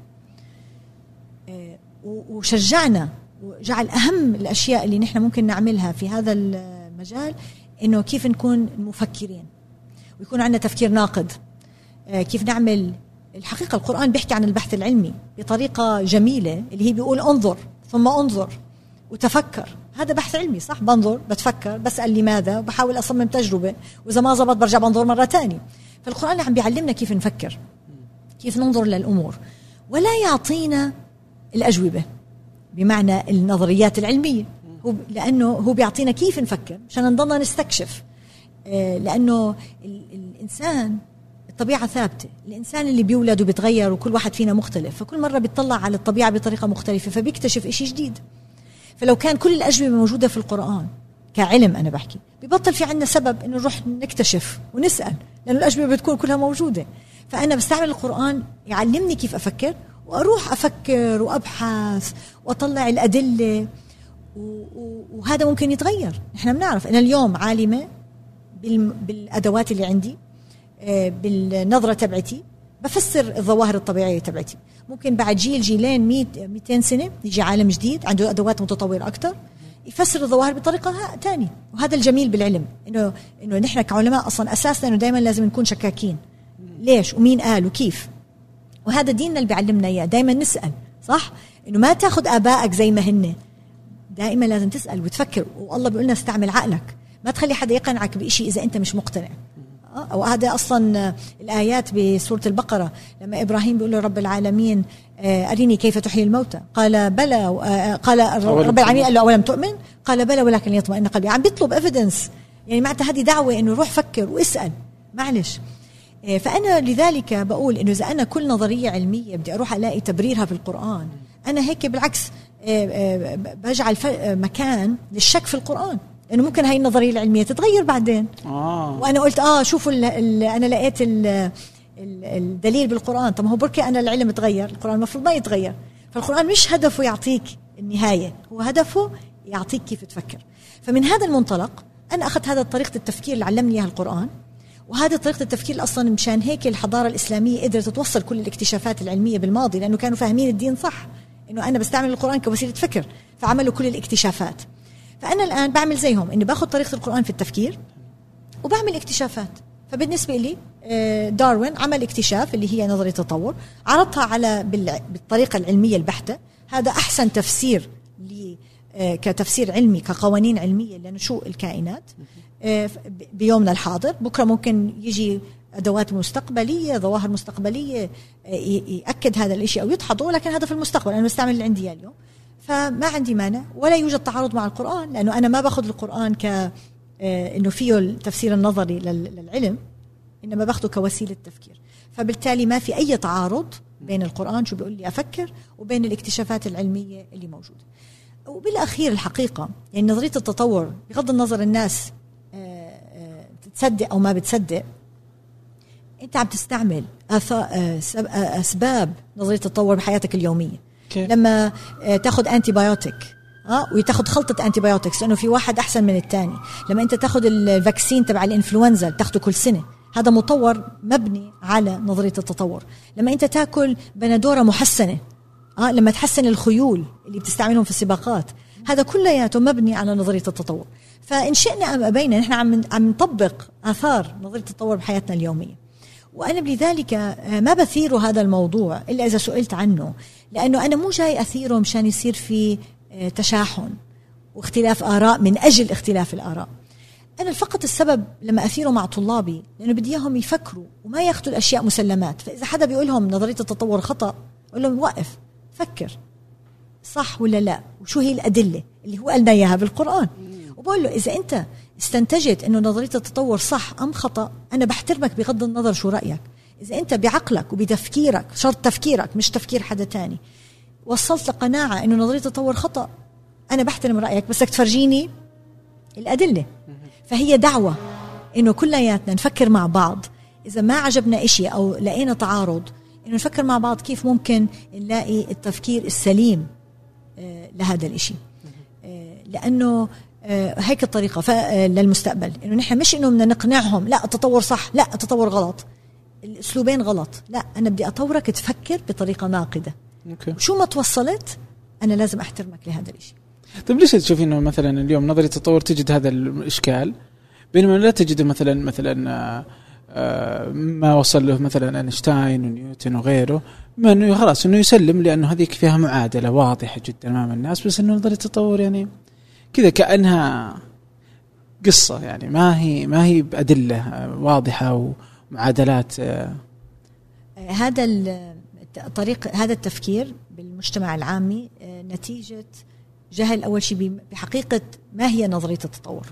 آه، وشجعنا وجعل أهم الأشياء اللي نحن ممكن نعملها في هذا المجال إنه كيف نكون مفكرين ويكون عندنا تفكير ناقد. آه، كيف نعمل الحقيقة. القرآن بيحكي عن البحث العلمي بطريقة جميلة اللي هي بيقول انظر ثم انظر وتفكر. هذا بحث علمي صح؟ بنظر بتفكر بسأل لماذا وبحاول أصمم تجربة وإذا ما زبط برجع بنظر مرة ثانية فالقرآن عم بيعلمنا كيف نفكر كيف ننظر للأمور ولا يعطينا الأجوبة بمعنى النظريات العلمية. هو لأنه هو بيعطينا كيف نفكر عشان نضلنا نستكشف. آه، لأنه ال- الإنسان الطبيعة ثابتة. الإنسان اللي بيولد وبيتغير وكل واحد فينا مختلف فكل مرة بيطلع على الطبيعة بطريقة مختلفة فبيكتشف إشي جديد. فلو كان كل الأجوبة موجودة في القرآن كعلم أنا بحكي ببطل في عنا سبب إنه نروح نكتشف ونسأل لأنه الأجوبة بتكون كلها موجودة. فأنا بستعمل القرآن يعلمني كيف أفكر وأروح أفكر وأبحث وأطلع الأدلة وهذا ممكن يتغير. نحن بنعرف أنا اليوم عالمة بالأدوات اللي عندي آه، بالنظرة تبعتي. بفسر الظواهر الطبيعية تبعتي. ممكن بعد جيل جيلين 100 200 سنة يجي عالم جديد عنده أدوات متطورة أكثر يفسر الظواهر بطريقة ثانية وهذا الجميل بالعلم إنه إنه نحن كعلماء أصلا أساسنا إنه دائما لازم نكون شكاكين. ليش؟ ومين قال؟ وكيف؟ وهذا ديننا اللي بيعلمنا إياه دائما نسأل صح؟ إنه ما تاخذ آبائك زي ما هن. دائما لازم تسأل وتفكر والله بيقول لنا استعمل عقلك. ما تخلي حدا يقنعك بشيء إذا أنت مش مقتنع. أو هذا أصلا الآيات بسورة البقرة لما إبراهيم بيقول رب العالمين آه، أريني كيف تحيي الموتى؟ قال بلى آه، قال رب العالمين؟ قال له أولم تؤمن؟ قال بلى ولكن ليطمئن قلبي. عم بيطلب ايفيدنس يعني معناتها هذه دعوة إنه روح فكر واسأل معلش. آه، فأنا لذلك بقول إنه إذا أنا كل نظرية علمية بدي أروح ألاقي تبريرها في القرآن أنا هيك بالعكس بجعل مكان للشك في القرآن. إنه ممكن هاي النظرية العلمية تتغير بعدين.
آه.
وأنا قلت آه شوفوا ال ال أنا لقيت ال ال الدليل بالقرآن. طب ما هو بركي أنا العلم تغير القرآن المفروض ما يتغير. فالقرآن مش هدفه يعطيك النهاية هو هدفه يعطيك كيف تفكر. فمن هذا المنطلق أنا أخذت هذا طريقة التفكير اللي علمني اياها القرآن. وهذه طريقة التفكير أصلا مشان هيك الحضارة الإسلامية قدرت توصل كل الاكتشافات العلمية بالماضي لأنه كانوا فاهمين الدين صح. إنه أنا بستعمل القرآن كوسيلة فكر فعملوا كل الاكتشافات. فأنا الآن بعمل زيهم إني باخذ طريقة القرآن في التفكير وبعمل اكتشافات. فبالنسبة لي آه، داروين عمل اكتشاف اللي هي نظرية التطور عرضها على بال- بالطريقة العلمية البحتة. هذا أحسن تفسير آه، كتفسير علمي كقوانين علمية لنشوء الكائنات آه، بيومنا الحاضر. بكرة ممكن يجي أدوات مستقبلية ظواهر مستقبلية آه، ي- يأكد هذا الإشي أو يدحضه لكن هذا في المستقبل. أنا بستعمل اللي عندي اليوم. فما عندي مانع ولا يوجد تعارض مع القرآن لأنه أنا ما باخذ القرآن ك آه، إنه فيه التفسير النظري لل- للعلم إنما باخده كوسيلة تفكير. فبالتالي ما في أي تعارض بين القرآن شو بيقول لي أفكر وبين الاكتشافات العلمية اللي موجودة. وبالأخير الحقيقة يعني نظرية التطور بغض النظر الناس آه، آه، بتصدق أو ما بتصدق أنت عم تستعمل أسباب نظرية التطور بحياتك اليومية.
كيف؟
لما آه، تاخذ antibiotic آه وتاخذ خلطة antibiotics لأنه في واحد أحسن من الثاني لما أنت تاخذ الفاكسين تبع الإنفلونزا بتاخده كل سنة هذا مطور مبني على نظرية التطور. لما أنت تاكل بندوره محسنة آه لما تحسن الخيول اللي بتستعملهم في السباقات هذا كلياته مبني على نظرية التطور. فإن شئنا أم أبينا نحن عم عم نطبق آثار نظرية التطور بحياتنا اليومية. وأنا بذلك آه، ما بثير هذا الموضوع إلا إذا سئلت عنه لأنه أنا مو جاي أثيره مشان يصير في آه، تشاحن واختلاف آراء من أجل اختلاف الآراء. أنا فقط السبب لما أثيره مع طلابي لأنه بدي إياهم يفكروا وما ياخذوا الأشياء مسلمات. فإذا حدا بيقول لهم نظرية التطور خطأ أقول لهم وقف فكر. صح ولا لا؟ وشو هي الأدلة اللي هو قالنا إياها بالقرآن؟ وبقول له إذا أنت استنتجت إنه نظرية التطور صح أم خطأ؟ أنا بحترمك بغض النظر شو رأيك. إذا أنت بعقلك وبتفكيرك شرط تفكيرك مش تفكير حدا تاني. وصلت لقناعة إنه نظرية التطور خطأ. أنا بحترم رأيك بس بدك تفرجيني الأدلة. فهي دعوة إنه كلياتنا نفكر مع بعض. إذا ما عجبنا إشي أو لقينا تعارض إنه نفكر مع بعض كيف ممكن نلاقي التفكير السليم آه، لهذا الإشي. آه، لأنه هيك الطريقة. للمستقبل. إنه نحن مش إنه بدنا نقنعهم لا التطور صح لا التطور غلط. الأسلوبين غلط. لا أنا بدي أطورك تفكر بطريقة ناقدة. okay. شو ما توصلت أنا لازم أحترمك لهذا الشيء
طيب ليش تشوفين إنه مثلا اليوم نظرية التطور تجد هذا الإشكال؟ بينما لا تجد مثلا مثلا آه، ما وصل له مثلا أينشتاين ونيوتن وغيره ما إنه خلاص إنه يسلم لأنه هذيك فيها معادلة واضحة جدا أمام الناس بس إنه نظرية التطور يعني كذا كأنها قصة يعني ما هي ما هي بأدلة واضحة ومعادلات آه.
هذا الطريق هذا التفكير بالمجتمع العامي آه، نتيجة جهل أول شيء بحقيقة ما هي نظرية التطور؟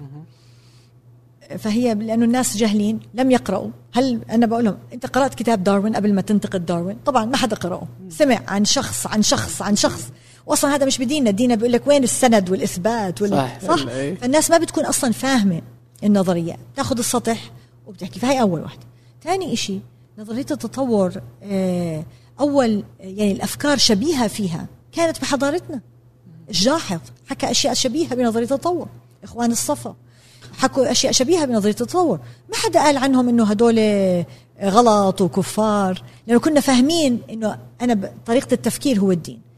فهي لأنه الناس جاهلين لم يقرأوا. هل أنا بقول لهم أنت قرأت كتاب داروين قبل ما تنتقد داروين؟ طبعا ما حدا قرأه. سمع عن شخص عن شخص عن شخص. واصلا هذا مش بديننا ديننا بيقول لك وين السند والإثبات وال... صح, صح؟ فالناس ما بتكون أصلا فاهمة النظريات. تاخذ السطح وبتحكي. فهي أول وحده ثاني شيء نظرية التطور آه، أول يعني الأفكار شبيهة فيها كانت بحضارتنا. الجاحظ حكى أشياء شبيهة بنظرية التطور. إخوان الصفا حكوا أشياء شبيهة بنظرية التطور. ما حدا قال عنهم إنه هدول غلط وكفار. لأنه كنا فاهمين إنه أنا طريقة التفكير هو الدين.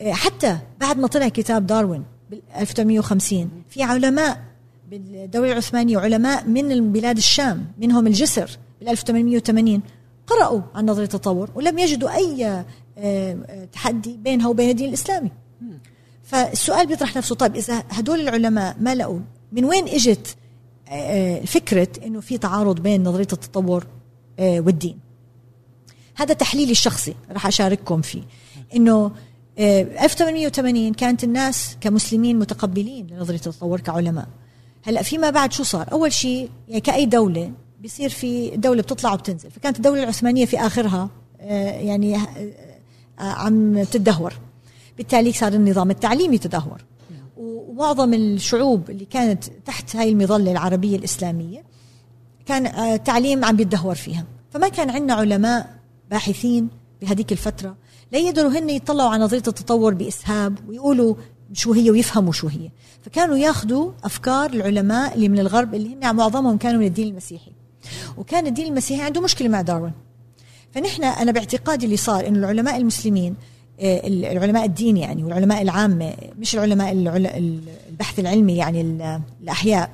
حتى بعد ما طلع كتاب داروين بال 1850 في علماء بالدولة العثمانية وعلماء من بلاد الشام منهم الجسر بال 1880 قرأوا عن نظرية التطور ولم يجدوا أي آه، آه، تحدي بينها وبين الدين الإسلامي. فالسؤال بيطرح نفسه طيب إذا هدول العلماء ما لقوا من وين إجت آه، فكرة إنه في تعارض بين نظرية التطور آه، والدين؟ هذا تحليلي الشخصي راح أشارككم فيه إنه 1880 آه، كانت الناس كمسلمين متقبلين لنظريه التطور كعلماء. هلا فيما بعد شو صار؟ أول شيء يعني كأي دولة بيصير في دولة بتطلع وبتنزل. فكانت الدولة العثمانية في آخرها يعني عم تدهور بالتالي صار النظام التعليمي تدهور. ومعظم الشعوب اللي كانت تحت هاي المظلة العربية الإسلامية كان التعليم آه، عم بيتدهور فيها. فما كان عندنا علماء باحثين بهذيك الفترة لا يقدروا هن يطلعوا على نظرية التطور بإسهاب ويقولوا شو هي ويفهموا شو هي. فكانوا ياخذوا أفكار العلماء اللي من الغرب اللي هن معظمهم كانوا من الدين المسيحي. وكان الدين المسيحي عنده مشكلة مع داروين. فنحن أنا باعتقادي اللي صار إنه العلماء المسلمين آه، العلماء الدين يعني والعلماء العامة مش العلماء البحث العلمي يعني الأحياء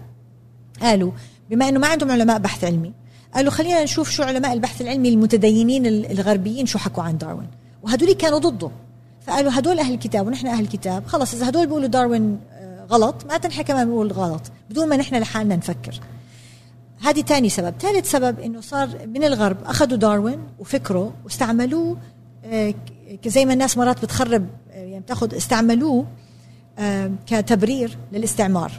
قالوا بما أنه ما عندهم علماء بحث علمي قالوا خلينا نشوف شو علماء البحث العلمي المتدينين الغربيين شو حكوا عن داروين. وهدول كانوا ضده. فقالوا هدول أهل الكتاب ونحن أهل الكتاب. خلص إذا هدول بيقولوا داروين آه، غلط ما نحن كمان بنقول غلط. بدون ما نحن لحالنا نفكر. هذه ثاني سبب. ثالث سبب إنه صار من الغرب أخذوا داروين وفكره واستعملوه آه، زي ما الناس مرات بتخرب يعني بتاخذ استعملوه آه، كتبرير للاستعمار.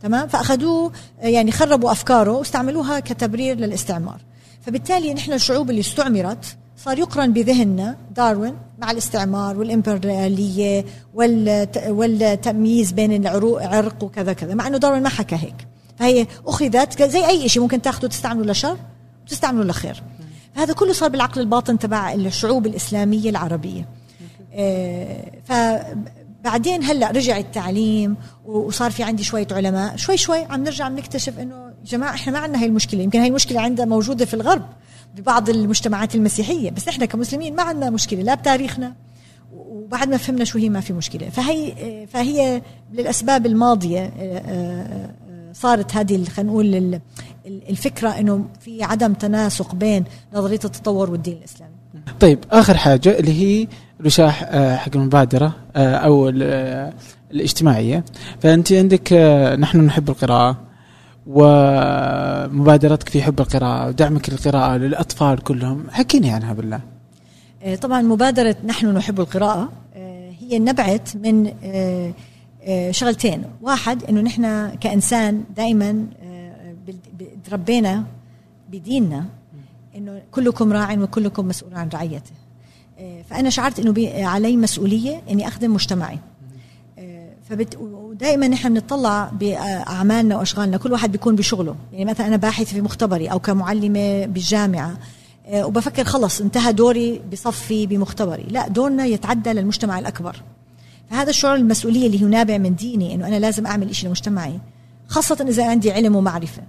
تمام؟ فأخذوه آه، يعني خربوا أفكاره واستعملوها كتبرير للاستعمار. فبالتالي نحن الشعوب اللي استعمرت صار يقرن بذهننا داروين مع الاستعمار والإمبريالية والتمييز بين العروق عرق وكذا كذا مع إنه داروين ما حكى هيك. فهي أخذت زي أي شيء ممكن تاخذه تستعمله لشر وتستعمله لخير. هذا كله صار بالعقل الباطن تبع الشعوب الإسلامية العربية. آه، فبعدين هلأ رجع التعليم وصار في عندي شوية علماء. شوي شوي عم نرجع عم نكتشف انه جماعة إحنا ما عندنا هاي المشكلة. يمكن هاي المشكلة عندها موجودة في الغرب. ببعض المجتمعات المسيحية بس إحنا كمسلمين ما عندنا مشكلة لا بتاريخنا وبعد ما فهمنا شو هي ما في مشكلة. فهي فهي للأسباب الماضية صارت هذه خلينا نقول الفكرة إنه في عدم تناسق بين نظرية التطور والدين الإسلامي.
طيب آخر حاجة اللي هي رشاح حق المبادرة أو الاجتماعية. فأنت عندك نحن نحب القراءة. ومبادرتك في حب القراءة ودعمك للقراءة للأطفال كلهم حكيني عنها بالله.
آه، طبعا مبادرة نحن نحب القراءة آه، هي نبعت من آه، شغلتين. واحد إنه نحن كإنسان دائما تربينا بديننا إنه كلكم راع وكلكم مسؤول عن رعيته. فأنا شعرت إنه علي مسؤولية إني أخدم مجتمعي. فبت... ودائما نحن بنطلع بأعمالنا وأشغالنا. كل واحد بيكون بشغله. يعني مثلا أنا باحث في مختبري أو كمعلمة بالجامعة آه، وبفكر خلص انتهى دوري بصفي بمختبري. لا دورنا يتعدى للمجتمع الأكبر. فهذا الشعور المسؤولية اللي هو نابع من ديني إنه أنا لازم أعمل شيء لمجتمعي خاصة إذا عندي علم ومعرفة.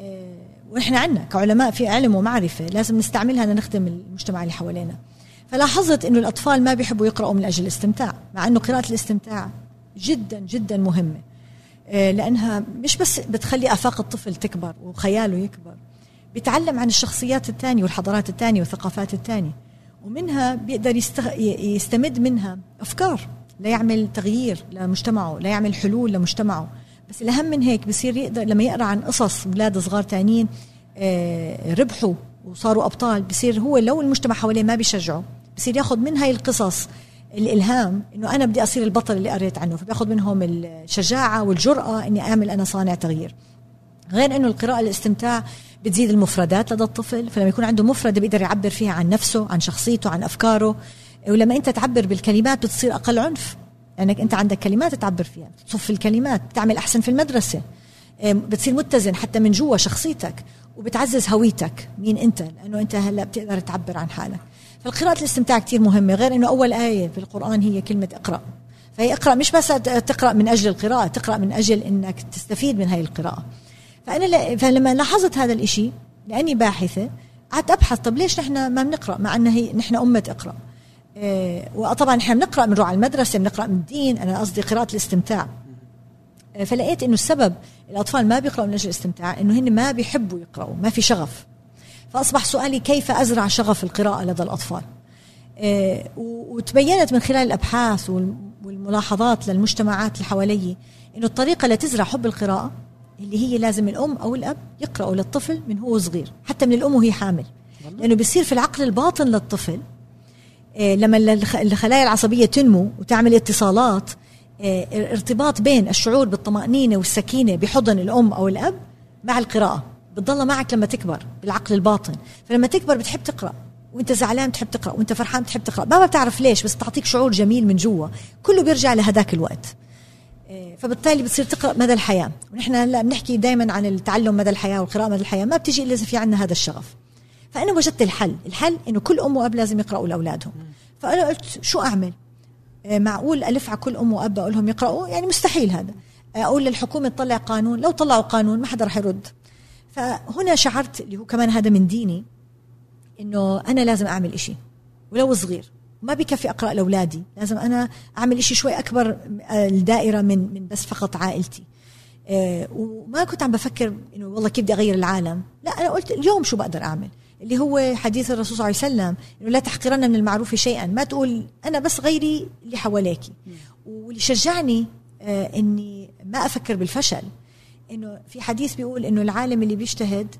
آه، ونحن عندنا كعلماء في علم ومعرفة لازم نستعملها لنخدم المجتمع اللي حوالينا. فلاحظت إنه الأطفال ما بيحبوا يقرأوا من أجل الاستمتاع مع إنه قراءة الاستمتاع جدا جدا مهمة. آه، لأنها مش بس بتخلي آفاق الطفل تكبر وخياله يكبر بيتعلم عن الشخصيات الثانية والحضارات الثانية والثقافات الثانية ومنها بيقدر يستمد منها أفكار ليعمل تغيير لمجتمعه ليعمل حلول لمجتمعه. بس الأهم من هيك بصير يقدر لما يقرأ عن قصص أولاد صغار تانيين آه، ربحوا وصاروا أبطال بصير هو لو المجتمع حواليه ما بيشجعه بصير ياخذ من هاي القصص الإلهام إنه أنا بدي أصير البطل اللي قريت عنه فباخذ منهم الشجاعة والجرأة إني أعمل أنا صانع تغيير. غير إنه القراءة الاستمتاع بتزيد المفردات لدى الطفل فلما يكون عنده مفردة بيقدر يعبر فيها عن نفسه عن شخصيته عن أفكاره. ولما أنت تعبر بالكلمات بتصير أقل عنف لأنك أنت عندك كلمات تعبر فيها. تصف الكلمات بتعمل أحسن في المدرسة. بتصير متزن حتى من جوا شخصيتك وبتعزز هويتك مين أنت لأنه أنت هلأ بتقدر تعبر عن حالك. فالقراءة الاستمتاع كتير مهمة غير أنه أول آية في القرآن هي كلمة اقرأ. فهي اقرأ مش بس تقرأ من أجل القراءة تقرأ من أجل أنك تستفيد من هاي القراءة. فأنا ل... فلما لاحظت هذا الإشي لأني باحثة قعدت أبحث طب ليش نحن ما بنقرأ؟ مع ان هي نحن أمة اقرا إيه وطبعا نحن بنقرأ بنروح على المدرسة بنقرأ من الدين أنا قصدي قراءة الاستمتاع. إيه فلقيت إنه السبب الأطفال ما بيقرأوا من أجل الاستمتاع إنه هن ما بيحبوا يقرأوا ما في شغف. فأصبح سؤالي كيف أزرع شغف القراءة لدى الأطفال؟ إيه وتبينت من خلال الأبحاث والملاحظات للمجتمعات اللي حوالي إنه الطريقة لتزرع حب القراءة اللي هي لازم الأم أو الأب يقرأوا للطفل من هو صغير حتى من الأم وهي حامل. لأنه بيصير في العقل الباطن للطفل إيه لما الخلايا العصبية تنمو وتعمل اتصالات إيه ارتباط بين الشعور بالطمأنينة والسكينة بحضن الأم أو الأب مع القراءة. بتضلها معك لما تكبر بالعقل الباطن. فلما تكبر بتحب تقرأ وانت زعلان بتحب تقرأ وانت فرحان بتحب تقرأ. ما بتعرف ليش بس تعطيك شعور جميل من جوا. كله بيرجع لهداك الوقت. إيه، فبالتالي بتصير تقرأ مدى الحياة. ونحن هلا بنحكي دائما عن التعلم مدى الحياة والقراءة مدى الحياة. ما بتيجي إلا إذا في عندنا هذا الشغف. فأنا وجدت الحل. الحل إنه كل أم وأب لازم يقرأوا لأولادهم. فأنا قلت شو أعمل؟ إيه، معقول ألف على كل أم وأب أقول لهم يقرأوا؟ يعني مستحيل هذا. أقول للحكومة تطلع قانون. لو طلعوا قانون ما حدا رح يرد. فهنا شعرت اللي هو كمان هذا من ديني إنه أنا لازم أعمل إشي ولو صغير. ما بكفي أقرأ لأولادي لازم أنا أعمل شيء شوي أكبر آه، الدائرة من من بس فقط عائلتي. آه، وما كنت عم بفكر إنه والله كيف بدي أغير العالم. لا أنا قلت اليوم شو بقدر أعمل؟ اللي هو حديث الرسول صلى الله عليه وسلم إنه لا تحقرن من المعروف شيئا. ما تقول أنا بس غيري اللي حواليك واللي شجعني آه، إني ما أفكر بالفشل. إنه في حديث بيقول إنه العالم اللي بيجتهد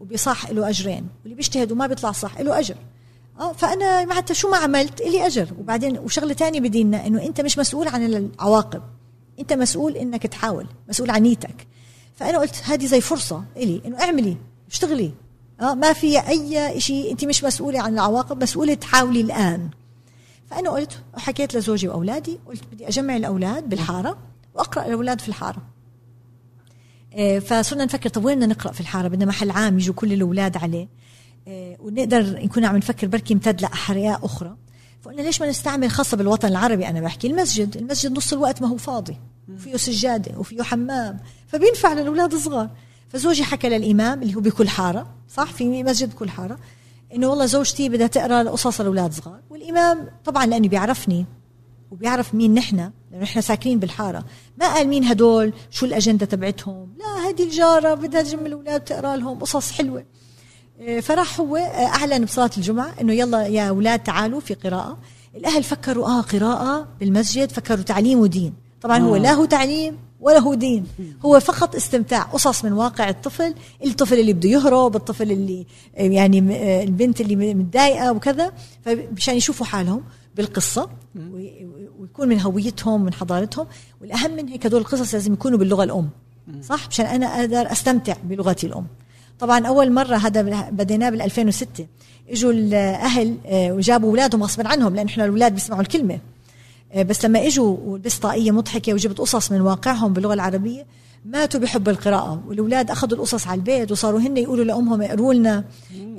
وبيصح له أجرين واللي بيجتهد وما بيطلع صح له أجر. آه فأنا حتى شو ما عملت إلي أجر. وبعدين وشغلة ثانية بديننا إنه أنت مش مسؤول عن العواقب. أنت مسؤول إنك تحاول مسؤول عن نيتك. فأنا قلت هذه زي فرصة إلي إنه اعملي اشتغلي. آه ما في أي شيء أنت مش مسؤولة عن العواقب مسؤولة تحاولي الآن. فأنا قلت وحكيت لزوجي وأولادي قلت بدي أجمع الأولاد بالحارة وأقرأ الأولاد في الحارة. فصرنا نفكر طب وين بدنا نقرأ في الحارة؟ بدنا محل عام يجوا كل الأولاد عليه. آه، ونقدر نكون عم نفكر بركي امتد لاحياء أخرى. فقلنا ليش ما نستعمل خاصة بالوطن العربي؟ أنا بحكي المسجد. المسجد نص الوقت ما هو فاضي. وفيه سجادة وفيه حمام. فبينفع للأولاد الصغار. فزوجي حكى للإمام اللي هو بكل حارة صح؟ في مسجد بكل حارة إنه والله زوجتي بدها تقرأ قصص الاولاد صغار. والإمام طبعا لأنه بيعرفني وبيعرف مين نحن. لأنه نحن ساكنين بالحارة. ما قال مين هدول؟ شو الأجندة تبعتهم؟ لا هذه الجارة بدها تجمع الأولاد تقرأ لهم قصص حلوة. آه، فراح هو آه، أعلن بصلاة الجمعة إنه يلا يا أولاد تعالوا في قراءة. الأهل فكروا آه قراءة بالمسجد فكروا تعليم ودين. طبعا هو لا هو تعليم ولا هو دين. هو فقط استمتاع قصص من واقع الطفل الطفل اللي بده يهرب الطفل اللي يعني البنت اللي متضايقة وكذا فمشان يشوفوا حالهم. بالقصة ويكون من هويتهم من حضارتهم والأهم من هيك هدول القصص لازم يكونوا باللغة الأم صح؟ مشان أنا أقدر أستمتع بلغتي الأم. طبعا أول مرة هذا بديناه بال 2006 إجوا الأهل آه، وجابوا أولادهم غصبا عنهم لأن إحنا الأولاد بيسمعوا الكلمة. آه، بس لما إجوا ولبست طاقيه مضحكة وجبت قصص من واقعهم باللغة العربية ماتوا بحب القراءة. والأولاد أخذوا القصص على البيت وصاروا هن يقولوا لأمهم اقروا لنا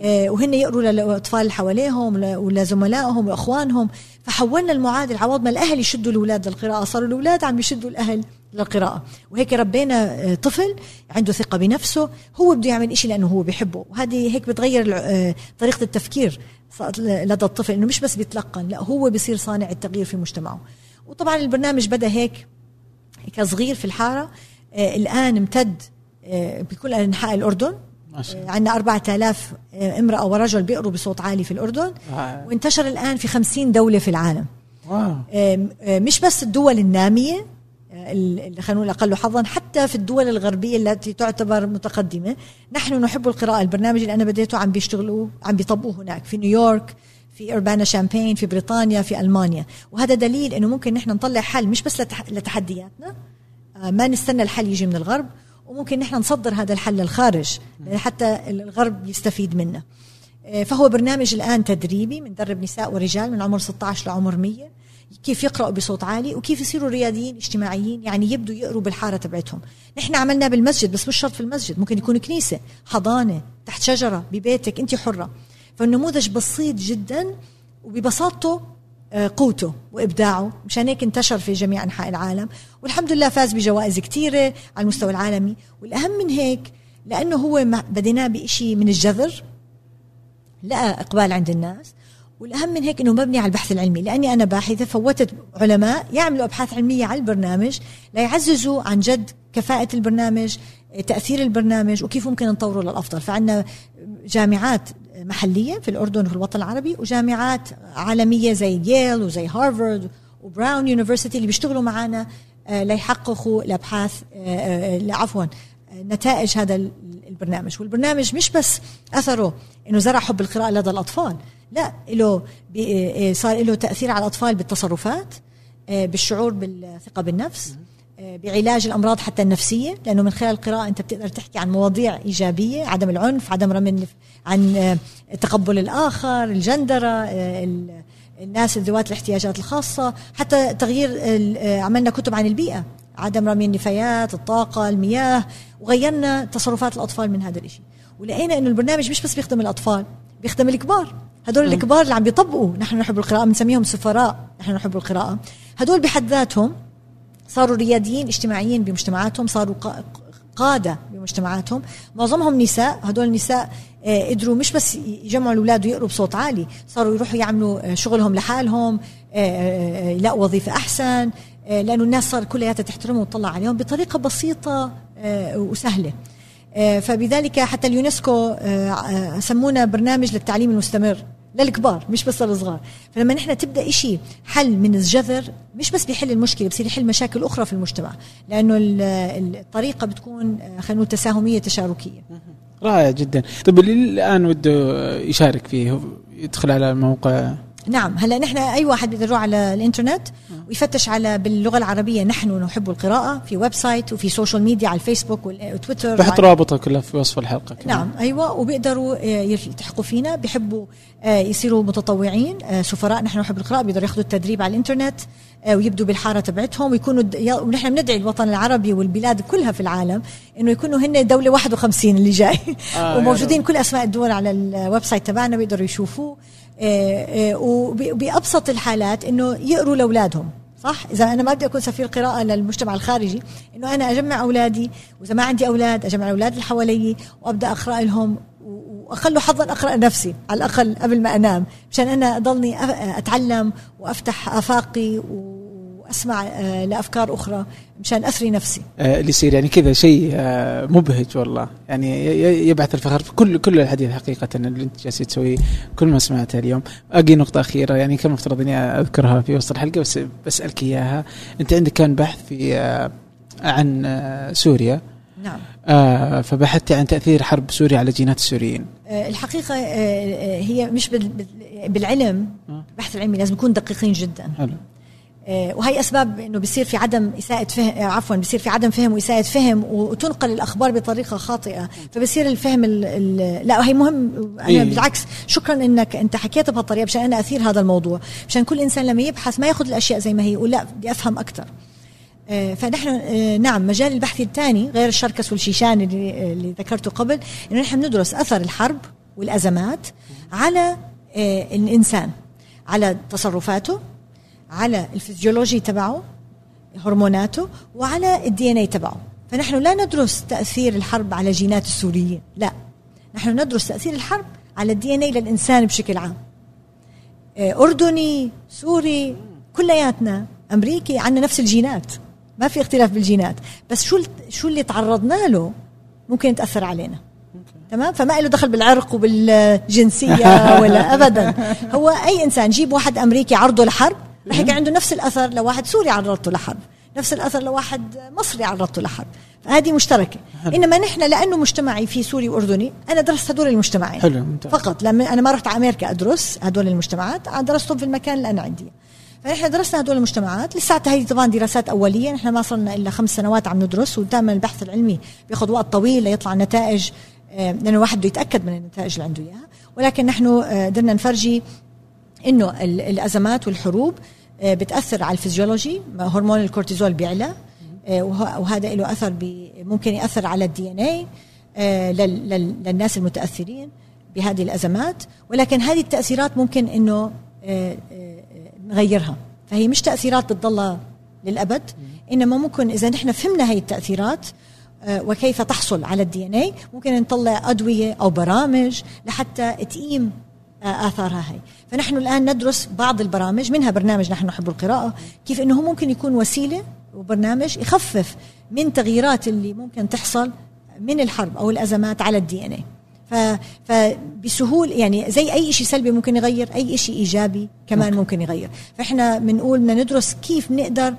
آه، وهن يقروا للأطفال اللي حواليهم ولزملائهم وإخوانهم. فحولنا المعادل عوض ما الأهل يشدوا الأولاد للقراءة. صاروا الأولاد عم يشدوا الأهل للقراءة. وهيك ربينا آه، طفل عنده ثقة بنفسه هو بده يعمل إشي لأنه هو بيحبه وهذه هيك بتغير طريقة التفكير لدى الطفل إنه مش بس بيتلقن لا هو بيصير صانع التغيير في مجتمعه. وطبعا البرنامج بدأ هيك كصغير في الحارة. آه الآن امتد آه بكل أنحاء الأردن. آه عندنا 4000 آه امرأة ورجل بيقروا بصوت عالي في الأردن. وانتشر الآن في 50 دولة في العالم. واو. مش بس الدول النامية اللي خلينا نقول أقل حظا حتى في الدول الغربية التي تعتبر متقدمة. نحن نحب القراءة البرنامج اللي أنا بديته عم بيشتغلوا عم بيطبقوه هناك. في نيويورك في اربانا شامبين في بريطانيا في ألمانيا. وهذا دليل إنه ممكن نحن نطلع حل مش بس لتحدياتنا ما نستنى الحل يجي من الغرب وممكن نحن نصدر هذا الحل للخارج حتى الغرب يستفيد منه. آه، فهو برنامج الآن تدريبي بندرب نساء ورجال من عمر 16 لعمر 100 كيف يقرأوا بصوت عالي وكيف يصيروا رياديين اجتماعيين يعني يبدوا يقروا بالحارة تبعتهم. نحن عملنا بالمسجد بس مش شرط في المسجد ممكن يكون كنيسة حضانة تحت شجرة ببيتك أنت حرة. فالنموذج بسيط جدا وببساطته قوته وإبداعه مشان هيك انتشر في جميع أنحاء العالم. والحمد لله فاز بجوائز كثيره على المستوى العالمي. والأهم من هيك لأنه هو بديناه بشيء من الجذر لقى إقبال عند الناس. والأهم من هيك إنه مبني على البحث العلمي. لأني أنا باحثة فوتت علماء يعملوا أبحاث علمية على البرنامج ليعززوا عن جد كفاءة البرنامج تأثير البرنامج وكيف ممكن نطوره للأفضل. فعندنا جامعات محلية في الأردن وفي الوطن العربي وجامعات عالمية زي ييل وزي هارفارد وبراون يونيفرسيتي اللي بيشتغلوا معنا آه، ليحققوا الابحاث آه، آه، عفوا نتائج هذا البرنامج. والبرنامج مش بس أثره إنه زرع حب القراءة لدى الأطفال لا له صار له تأثير على الأطفال بالتصرفات بالشعور بالثقة بالنفس بعلاج الأمراض حتى النفسية لأنه من خلال القراءة أنت بتقدر تحكي عن مواضيع إيجابية عدم العنف عدم رمي عن تقبل الآخر الجندرة الناس ذوات الاحتياجات الخاصة حتى تغيير عملنا كتب عن البيئة عدم رمي النفايات الطاقة المياه وغيرنا تصرفات الأطفال من هذا الشيء ولقينا إنه البرنامج مش بس بيخدم الأطفال بيخدم الكبار. هدول الكبار اللي عم بيطبقوا. نحن نحب القراءة بنسميهم سفراء. نحن نحب القراءة. هدول بحد ذاتهم صاروا رياديين اجتماعيين بمجتمعاتهم صاروا قادة بمجتمعاتهم. معظمهم نساء هدول النساء آه، قدروا مش بس يجمعوا الأولاد ويقروا بصوت عالي صاروا يروحوا يعملوا آه، شغلهم لحالهم آه، يلاقوا وظيفة أحسن لأنه الناس صار كلياتها تحترمهم وتطلع عليهم بطريقة بسيطة وسهلة. آه، فبذلك حتى اليونسكو آه، آه، سمونا برنامج للتعليم المستمر. للكبار مش بس للصغار. فلما نحن تبدأ شيء حل من الجذر مش بس بيحل المشكلة بصير يحل مشاكل أخرى في المجتمع. لأنه الطريقة بتكون خلينا نقول تساهمية تشاركية.
رائع جدا. طيب اللي الآن وده يشارك فيه يدخل على الموقع
نعم هلا نحن أي واحد بيقدر يروح على الإنترنت ويفتش على باللغة العربية نحن نحب القراءة في website وفي social media على الفيسبوك وتويتر
بحط رابطة كلها في وصف الحلقة
كمان. نعم أيوه وبيقدروا آه، يلتحقوا فينا بيحبوا آه، يصيروا متطوعين آه، سفراء نحن نحب القراءة بيقدروا ياخذوا التدريب على الإنترنت ويبدوا بالحارة تبعتهم ويكونوا ونحن بندعي الوطن العربي والبلاد كلها في العالم إنه يكونوا هن دولة 51 اللي جاي. آه وموجودين كل أسماء الدول على ال website تبعنا بيقدروا يشوفوه. آه، آه، وبابسط الحالات إنه يقروا لأولادهم صح؟ إذا أنا ما بدي أكون سفير قراءة للمجتمع الخارجي إنه أنا أجمع أولادي وإذا ما عندي أولاد أجمع الأولاد اللي حوالي وأبدأ أقرأ لهم واقل حظا أقرأ نفسي على الأقل قبل ما أنام مشان أنا أضلني أتعلم وأفتح آفاقي وأسمع آه، لأفكار أخرى مشان أثري نفسي.
آه، اللي يصير يعني كذا شيء آه، مبهج والله. يعني يبعث الفخر في كل كل الحديث حقيقة اللي أنت جالس تسويه. كل ما سمعته اليوم. اقي نقطة أخيرة يعني كان مفترض إني أذكرها في وسط الحلقة بس بسألك إياها. أنت عندك كان بحث في عن سوريا.
نعم.
آه فبحثت عن تأثير حرب سوريا على جينات السوريين.
الحقيقة هي مش بالعلم. البحث العلمي لازم نكون دقيقين جدا.
حلو.
وهي أسباب إنه بيصير في عدم إساءة فهم آه، عفوا بيصير في عدم فهم وإساءة فهم وتنقل الأخبار بطريقة خاطئة. فبصير الفهم ال ال لا هي مهم. أنا إيه. بالعكس شكرا إنك أنت حكيت بهالطريقة مشان أنا أثير هذا الموضوع. مشان كل إنسان لما يبحث ما يأخذ الأشياء زي ما هي يقول لا بدي أفهم أكثر آه، فنحن نعم مجال البحث الثاني غير الشركس والشيشان اللي, اللي ذكرته قبل إنه نحن بندرس أثر الحرب والأزمات على الإنسان على تصرفاته على الفيزيولوجي تبعه هرموناته وعلى ال DNA تبعه. فنحن لا ندرس تأثير الحرب على جينات السوريين لا. نحن ندرس تأثير الحرب على ال DNA للإنسان بشكل عام. آه، أردني سوري كلياتنا أمريكي عندنا نفس الجينات. ما في اختلاف بالجينات. بس شو شو اللي تعرضنا له ممكن يتأثر علينا. تمام؟ فما له دخل بالعرق وبالجنسية ولا ابدا. هو أي إنسان جيب واحد أمريكي عرضه لحرب رح يكون عنده نفس الأثر لواحد سوري عرضته لحرب نفس الأثر لواحد مصري عرضته لحرب فهذه مشتركة. حلو. إنما نحن لأنه مجتمعي في سوري وأردني أنا درست هدول المجتمعين.
حلو ممتاز.
فقط. لما أنا ما رحت على أمريكا أدرس هدول المجتمعات درستهم في المكان اللي أنا عندي. فنحن درسنا هدول المجتمعات. لساتها هي طبعا دراسات أولية. نحن ما صرنا إلا خمس سنوات عم ندرس ودائما البحث العلمي بياخذ وقت طويل ليطلع نتائج آه، لأنه الواحد بده يتأكد من النتائج اللي عنده إياها. ولكن نحن آه، قدرنا نفرجي إنه الأزمات والحروب آه، بتأثر على الفيزيولوجي هرمون الكورتيزول بيعلى آه، وهذا له أثر ممكن يأثر على ال DNA آه، للناس المتأثرين بهذه الأزمات. ولكن هذه التأثيرات ممكن إنه نغيرها. فهي مش تأثيرات بتضلها للأبد إنما ممكن إذا نحن فهمنا هي التأثيرات وكيف تحصل على الدي ان اي ممكن نطلع أدوية أو برامج لحتى تقيم آثارها هي. فنحن الآن ندرس بعض البرامج منها برنامج نحن نحب القراءة كيف إنه ممكن يكون وسيلة وبرنامج يخفف من تغييرات اللي ممكن تحصل من الحرب أو الأزمات على الدي ان اي فبسهول يعني زي أي شيء سلبي ممكن يغير أي شيء إيجابي كمان ممكن, ممكن يغير. فإحنا بنقول بدنا ندرس كيف نقدر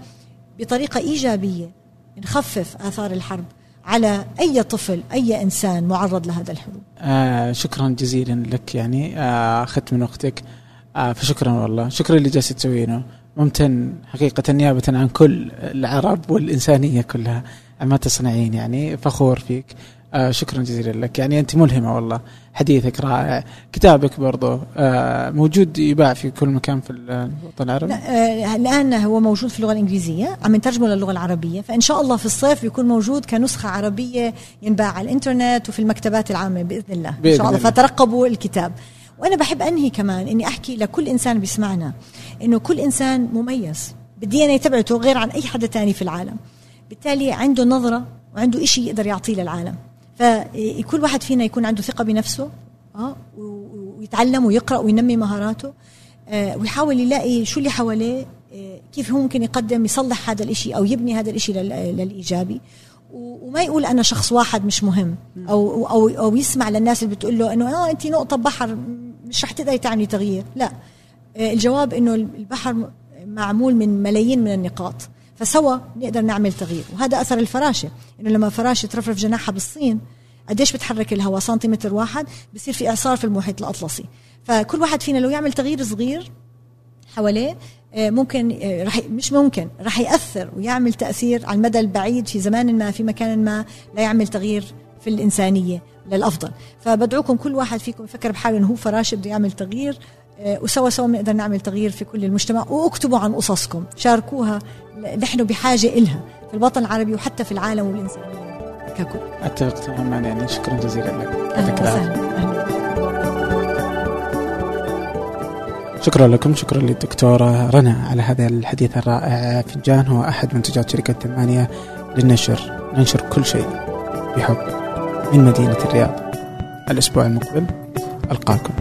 بطريقة إيجابية نخفف آثار الحرب. على أي طفل أي إنسان معرض لهذا الحروب.
آه شكرا جزيلا لك يعني آه أخذت من وقتك. آه فشكرا والله. شكرا اللي جالس تسوينه. ممتن حقيقة نيابة عن كل العرب والإنسانية كلها. ما تصنعين يعني فخور فيك. آه شكرا جزيلا لك. يعني أنت ملهمة والله. حديثك رائع. كتابك برضو آه موجود يباع في كل مكان في الوطن العربي؟
آه الآن هو موجود في اللغة الإنجليزية عم نترجمه للغة العربية فإن شاء الله في الصيف بيكون موجود كنسخة عربية ينباع على الإنترنت وفي المكتبات العامة بإذن الله. بإذن إن شاء الله. فترقبوا الكتاب. وأنا بحب أنهي كمان إني أحكي لكل إنسان بيسمعنا إنه كل إنسان مميز بالدي إن تبعته غير عن أي حدا تاني في العالم. بالتالي عنده نظرة وعنده إشي يقدر يعطيه للعالم. فكل واحد فينا يكون عنده ثقة بنفسه آه ويتعلم ويقرأ وينمي مهاراته آه ويحاول يلاقي شو اللي حواليه آه كيف هو ممكن يقدم يصلح هذا الإشي أو يبني هذا الإشي للإيجابي. وما يقول أنا شخص واحد مش مهم أو أو أو يسمع للناس اللي بتقول له إنه آه أنت نقطة بحر مش رح تقدري تعملي تغيير لا. آه الجواب إنه البحر معمول من ملايين من النقاط. فسوا نقدر نعمل تغيير. وهذا أثر الفراشة إنه لما فراشة ترفرف جناحها بالصين قديش بتحرك الهواء؟ سنتيمتر واحد بصير في إعصار في المحيط الأطلسي. فكل واحد فينا لو يعمل تغيير صغير حواليه آه، ممكن آه، رح مش ممكن رح يأثر ويعمل تأثير على المدى البعيد في زمان ما في مكان ما لا يعمل تغيير في الإنسانية للأفضل. فبدعوكم كل واحد فيكم يفكر بحاله إنه هو فراشة بده يعمل تغيير وسوا سوا بنقدر نعمل تغيير في كل المجتمع. واكتبوا عن قصصكم. شاركوها. نحن بحاجة إلها في الوطن العربي وحتى في العالم والإنسانية ككل
أتفق تماما يعني شكرا جزيلا لك. شكرا لكم. شكرا للدكتورة رنا على هذا الحديث الرائع. فنجان هو أحد منتجات شركة ثمانية للنشر. ننشر كل شيء بحب من مدينة الرياض. الأسبوع المقبل. ألقاكم.